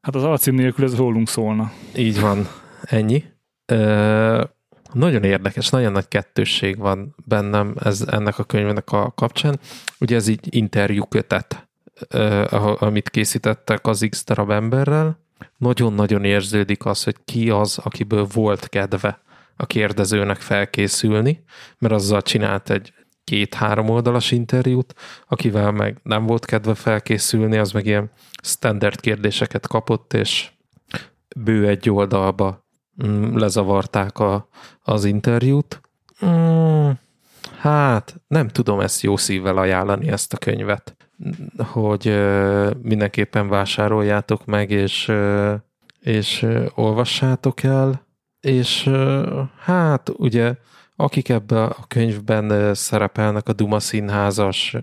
Hát az alcím nélkül ez rólunk szólna. Így van, ennyi. Ö, nagyon érdekes, nagyon nagy kettősség van bennem ez, ennek a könyvnek a kapcsán. Ugye ez így interjú kötet, amit készítettek az X darab emberrel, nagyon-nagyon érződik az, hogy ki az, akiből volt kedve a kérdezőnek felkészülni, mert azzal csinált egy két-három oldalas interjút, akivel meg nem volt kedve felkészülni, az meg ilyen standard kérdéseket kapott, és bő egy oldalba mm, lezavarták a, az interjút. Mm, hát nem tudom ezt jó szívvel ajánlani, ezt a könyvet hogy mindenképpen vásároljátok meg, és és olvassátok el, és hát ugye akik ebben a könyvben szerepelnek, a Duma színházas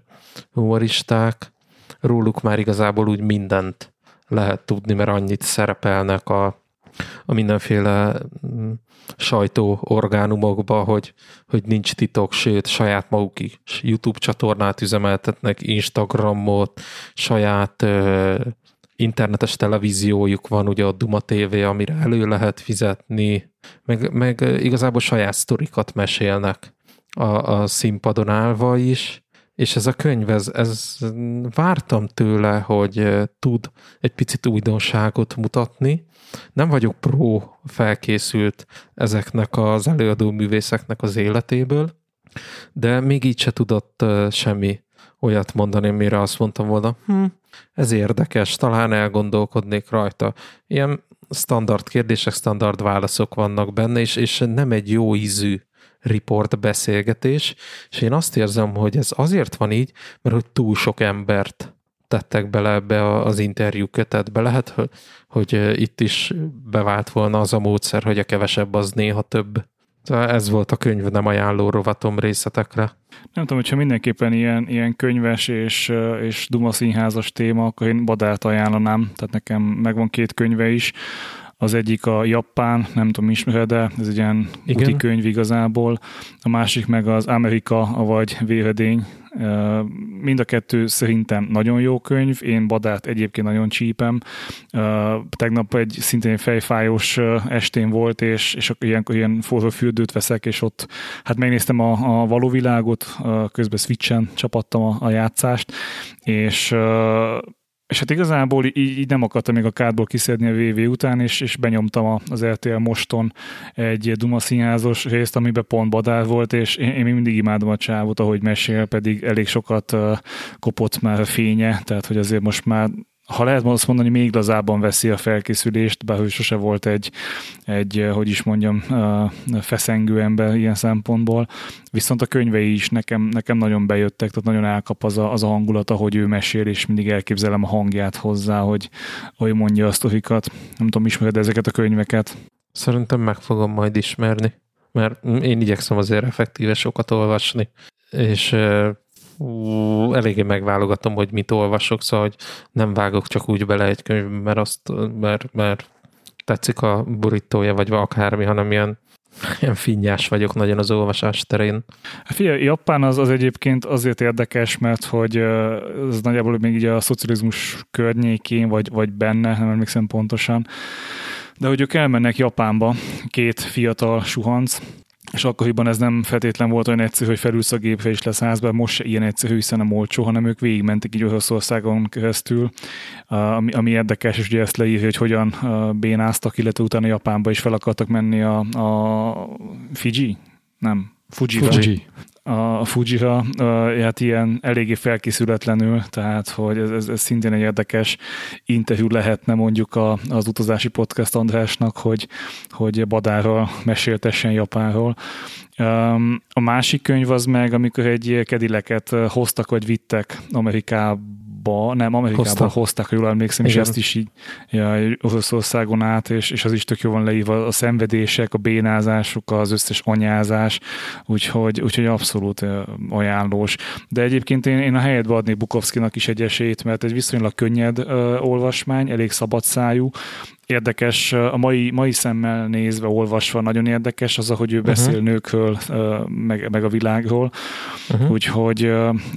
humoristák, róluk már igazából úgy mindent lehet tudni, mert annyit szerepelnek a, a mindenféle mm, sajtóorgánumokba, hogy, hogy nincs titok, sőt, saját maguk is YouTube csatornát üzemeltetnek, Instagramot, saját ö, internetes televíziójuk van, ugye a Duma TV, amire elő lehet fizetni, meg, meg igazából saját sztorikat mesélnek a, a színpadon állva is, és ez a könyv, ez, ez vártam tőle, hogy tud egy picit újdonságot mutatni. Nem vagyok pro felkészült ezeknek az előadó művészeknek az életéből, de még így se tudott semmi olyat mondani, mire azt mondtam volna, hm, ez érdekes, talán elgondolkodnék rajta. Ilyen standard kérdések, standard válaszok vannak benne, és, és nem egy jó ízű report beszélgetés, és én azt érzem, hogy ez azért van így, mert hogy túl sok embert tettek bele ebbe az interjú kötetbe. Lehet, hogy itt is bevált volna az a módszer, hogy a kevesebb az néha több. Ez volt a könyv nem ajánló rovatom részletekre. Nem tudom, hogyha mindenképpen ilyen, ilyen könyves és, és Duma színházas téma, akkor én Badárt ajánlanám, tehát nekem megvan két könyve is. Az egyik a Japán, nem tudom, ismered de ez egy ilyen Igen. úti könyv igazából. A másik meg az Amerika, vagy Véredény. Mind a kettő szerintem nagyon jó könyv, én Badárt egyébként nagyon csípem. Tegnap egy szintén fejfájós estén volt, és, és ilyenkor ilyen forró fürdőt veszek, és ott hát megnéztem a, a való világot, közben Switchen csapattam a, a játszást, és és hát igazából így, így nem akartam még a kádból kiszedni a VV után, és, és benyomtam az RTL Moston egy Duma színházos részt, amiben pont Badár volt, és én, én mindig imádom a csávot, ahogy mesél, pedig elég sokat uh, kopott már a fénye, tehát hogy azért most már ha lehet azt mondani, még lazábban veszi a felkészülést, bár ő sose volt egy, egy eh, hogy is mondjam, eh, feszengő ember ilyen szempontból. Viszont a könyvei is nekem, nekem nagyon bejöttek, tehát nagyon elkap az a, az a hangulat, ahogy ő mesél, és mindig elképzelem a hangját hozzá, hogy, hogy mondja a sztorikat. Nem tudom, ismered ezeket a könyveket? Szerintem meg fogom majd ismerni, mert én igyekszem azért effektíve sokat olvasni, és eh, ú, eléggé megválogatom, hogy mit olvasok, szóval hogy nem vágok csak úgy bele egy könyv, mert, azt, mert, mert tetszik a burítója, vagy akármi, hanem ilyen ilyen finnyás vagyok nagyon az olvasás terén. Figyelj, Japán az, az egyébként azért érdekes, mert hogy ez nagyjából még így a szocializmus környékén, vagy, vagy benne, nem emlékszem pontosan, de hogy ők elmennek Japánba, két fiatal suhanc, és akkoriban ez nem feltétlen volt olyan egyszerű, hogy felülsz a gépre és lesz házba, most se ilyen egyszerű, hiszen nem olcsó, hanem ők végigmentek így Oroszországon keresztül, ami, ami érdekes, és ugye ezt leírja, hogy hogyan bénáztak, illetve utána Japánba is fel akartak menni a, a Fiji? Nem, Fuji. Fuji a Fujira, hát ilyen eléggé felkészületlenül, tehát hogy ez, ez, ez szintén egy érdekes interjú lehetne mondjuk a, az utazási podcast Andrásnak, hogy, hogy Badárral meséltessen Japánról. A másik könyv az meg, amikor egy kedileket hoztak vagy vittek Amerikába, Amerikába, nem, Amerikába hozták, ha jól emlékszem, Igen. és ezt is így ja, Oroszországon át, és, és az is tök jó van leírva a szenvedések, a bénázásuk, az összes anyázás, úgyhogy, úgyhogy abszolút ajánlós. De egyébként én, én a helyetbe adnék Bukovszkinak is egy esélyt, mert egy viszonylag könnyed uh, olvasmány, elég szabadszájú, érdekes, a mai, mai szemmel nézve, olvasva nagyon érdekes az, ahogy ő uh-huh. beszél nőkről, meg, meg a világról. Uh-huh. Úgyhogy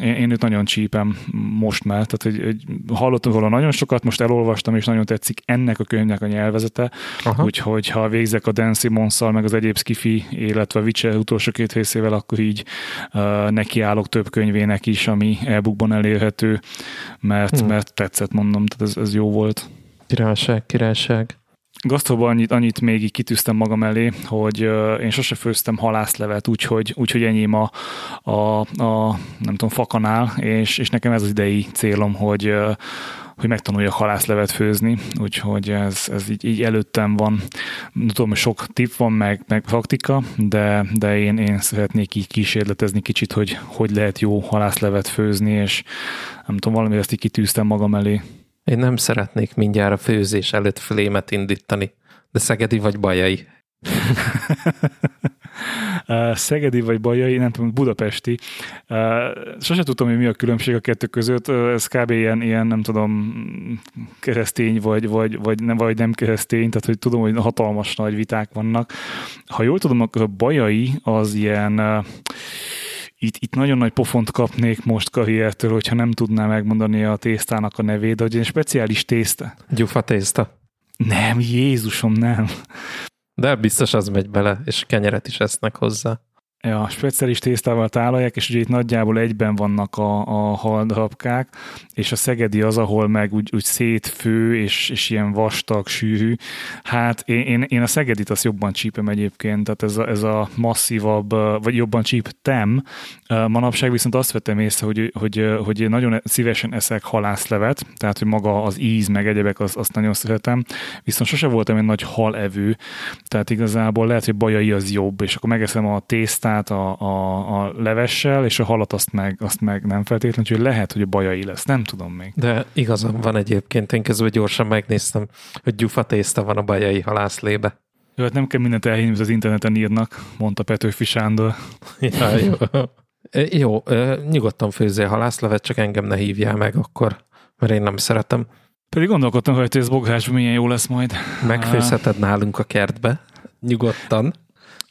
én, én őt nagyon csípem most már. Tehát, hogy, hogy hallottam róla nagyon sokat, most elolvastam, és nagyon tetszik ennek a könyvnek a nyelvezete. Uh-huh. Úgyhogy ha végzek a Dan simmons meg az egyéb skifi, illetve Witcher utolsó két részével, akkor így uh, nekiállok több könyvének is, ami e-bookban elérhető, mert, uh-huh. mert tetszett, mondom, tehát ez, ez jó volt. Királyság, királyság. Gasztóban annyit, annyit még így kitűztem magam elé, hogy uh, én sose főztem halászlevet, úgyhogy, úgyhogy enyém a, a, a, nem tudom, fakanál, és, és nekem ez az idei célom, hogy, uh, hogy megtanuljak halászlevet főzni, úgyhogy ez, ez így, így előttem van. Tudom, hogy sok tipp van, meg, meg praktika, de, de én, én szeretnék így kísérletezni kicsit, hogy hogy lehet jó halászlevet főzni, és nem tudom, valami ezt így kitűztem magam elé. Én nem szeretnék mindjárt a főzés előtt flémet indítani, de Szegedi vagy Bajai? Szegedi vagy Bajai, nem tudom, budapesti. Sose tudtam, hogy mi a különbség a kettő között. Ez kb. ilyen, ilyen nem tudom, keresztény vagy, vagy, vagy, nem, vagy nem keresztény, tehát hogy tudom, hogy hatalmas nagy viták vannak. Ha jól tudom, akkor a Bajai az ilyen itt, itt nagyon nagy pofont kapnék most karriertől, hogyha nem tudná megmondani a tésztának a nevét, de hogy egy speciális tészta. Gyufa tészta. Nem, Jézusom, nem. De biztos az megy bele, és kenyeret is esznek hozzá. Ja, speciális tésztával tálalják, és ugye itt nagyjából egyben vannak a, a haldarabkák, és a szegedi az, ahol meg úgy, úgy szétfő, és, és ilyen vastag, sűrű. Hát én, én, én a szegedit azt jobban csípem egyébként, tehát ez a, ez a masszívabb, vagy jobban csíptem. Manapság viszont azt vettem észre, hogy, hogy, hogy nagyon szívesen eszek halászlevet, tehát hogy maga az íz, meg egyebek, az, azt nagyon szeretem, viszont sose voltam egy nagy halevő, tehát igazából lehet, hogy bajai az jobb, és akkor megeszem a tésztát, tésztát a, a, a levessel, és a halat azt meg, azt meg nem feltétlenül, úgyhogy lehet, hogy a bajai lesz, nem tudom még. De igazam van egyébként, én közben gyorsan megnéztem, hogy gyufa tészta van a bajai halászlébe. Jó, hát nem kell mindent elhinni, az interneten írnak, mondta Petőfi Sándor. ja, jó. jó, nyugodtan főzzél halászlevet, csak engem ne hívjál meg akkor, mert én nem szeretem. Pedig gondolkodtam, hogy ez bográsban milyen jó lesz majd. Megfőzheted nálunk a kertbe, nyugodtan.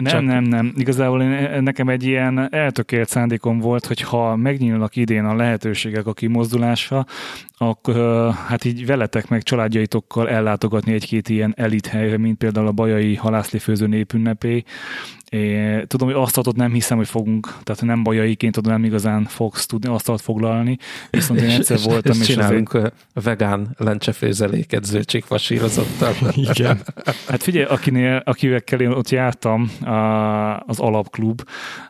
Nem, Csak... nem, nem. Igazából én, nekem egy ilyen eltökélt szándékom volt, hogy ha megnyílnak idén a lehetőségek a kimozdulása, akkor hát így veletek meg családjaitokkal ellátogatni egy-két ilyen elit helyre, mint például a Bajai Halászlifőző népünnepé, én tudom, hogy asztaltot nem hiszem, hogy fogunk, tehát nem bajaiként tudom, nem igazán fogsz tudni asztalt foglalni, viszont én egyszer voltam, és, és csinálunk azért... vegán lencsefőzeléket zöldségfasírozottal. Igen. Hát figyelj, akinél, akivel én ott jártam, az alapklub,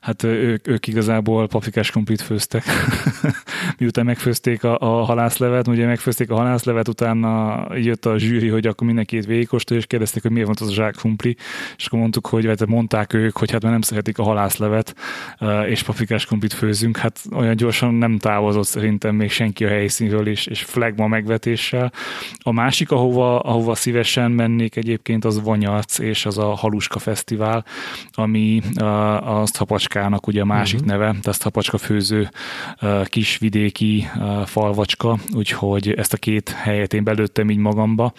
hát ők, ők igazából paprikás krumplit főztek. Miután megfőzték a, a halászlevet, ugye megfőzték a halászlevet, utána jött a zsűri, hogy akkor mindenkit végigkóstolja, és kérdezték, hogy miért van az a zsák krumpli, és akkor mondtuk, hogy vagy mondták ők, hogy hát már nem szeretik a halászlevet, és paprikás krumplit főzünk, hát olyan gyorsan nem távozott szerintem még senki a helyszínről, és, és flagma megvetéssel. A másik, ahova, ahova szívesen mennék egyébként, az Vanyarc, és az a Haluska Fesztivál, ami a Hapacskának ugye a másik uh-huh. neve, tehát Hapacska főző kisvidéki falvacska, úgyhogy ezt a két helyet én belőttem így magamba.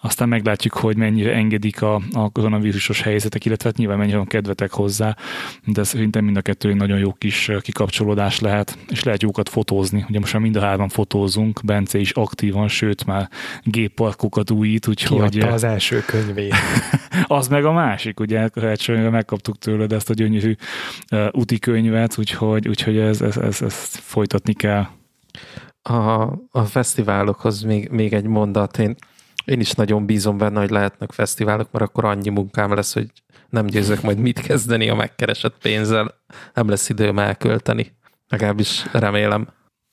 Aztán meglátjuk, hogy mennyire engedik a, a koronavírusos helyzetek, illetve hát nyilván mennyire van kedvetek hozzá, de szerintem mind a kettő nagyon jó kis kikapcsolódás lehet, és lehet jókat fotózni. Ugye most már mind a hárman fotózunk, Bence is aktívan, sőt már gépparkokat újít, úgyhogy... Kiadta az első könyvét. az meg a másik, ugye karácsonyra megkaptuk tőled ezt a gyönyörű uh, úti könyvet, úgyhogy, úgyhogy ez, ez, ez, ez folytatni kell. A, a fesztiválokhoz még, még egy mondat. Én, én is nagyon bízom benne, hogy lehetnek fesztiválok, mert akkor annyi munkám lesz, hogy nem győzök majd mit kezdeni a megkeresett pénzzel. Nem lesz időm elkölteni. Legalábbis remélem.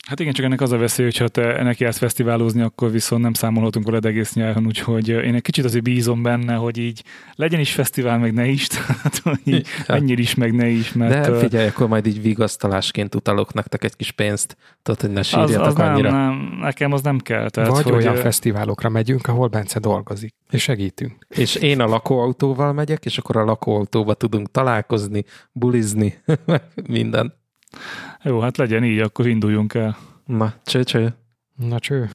Hát igen, csak ennek az a veszély, hogyha te neki jársz fesztiválozni, akkor viszont nem számolhatunk veled egész nyáron, úgyhogy én egy kicsit azért bízom benne, hogy így legyen is fesztivál, meg ne is, tehát hogy így ennyire is, meg ne is. Mert, De figyelj, akkor majd így vigasztalásként utalok nektek egy kis pénzt, tudod, hogy ne sírjatok az, az annyira. Nem, nem, nekem az nem kell. Tehát, Vagy hogy olyan fesztiválokra megyünk, ahol Bence dolgozik, és segítünk. És én a lakóautóval megyek, és akkor a lakóautóba tudunk találkozni, bulizni, minden. Jó, hát legyen így, akkor induljunk el. Na, cső, cső. Na cső.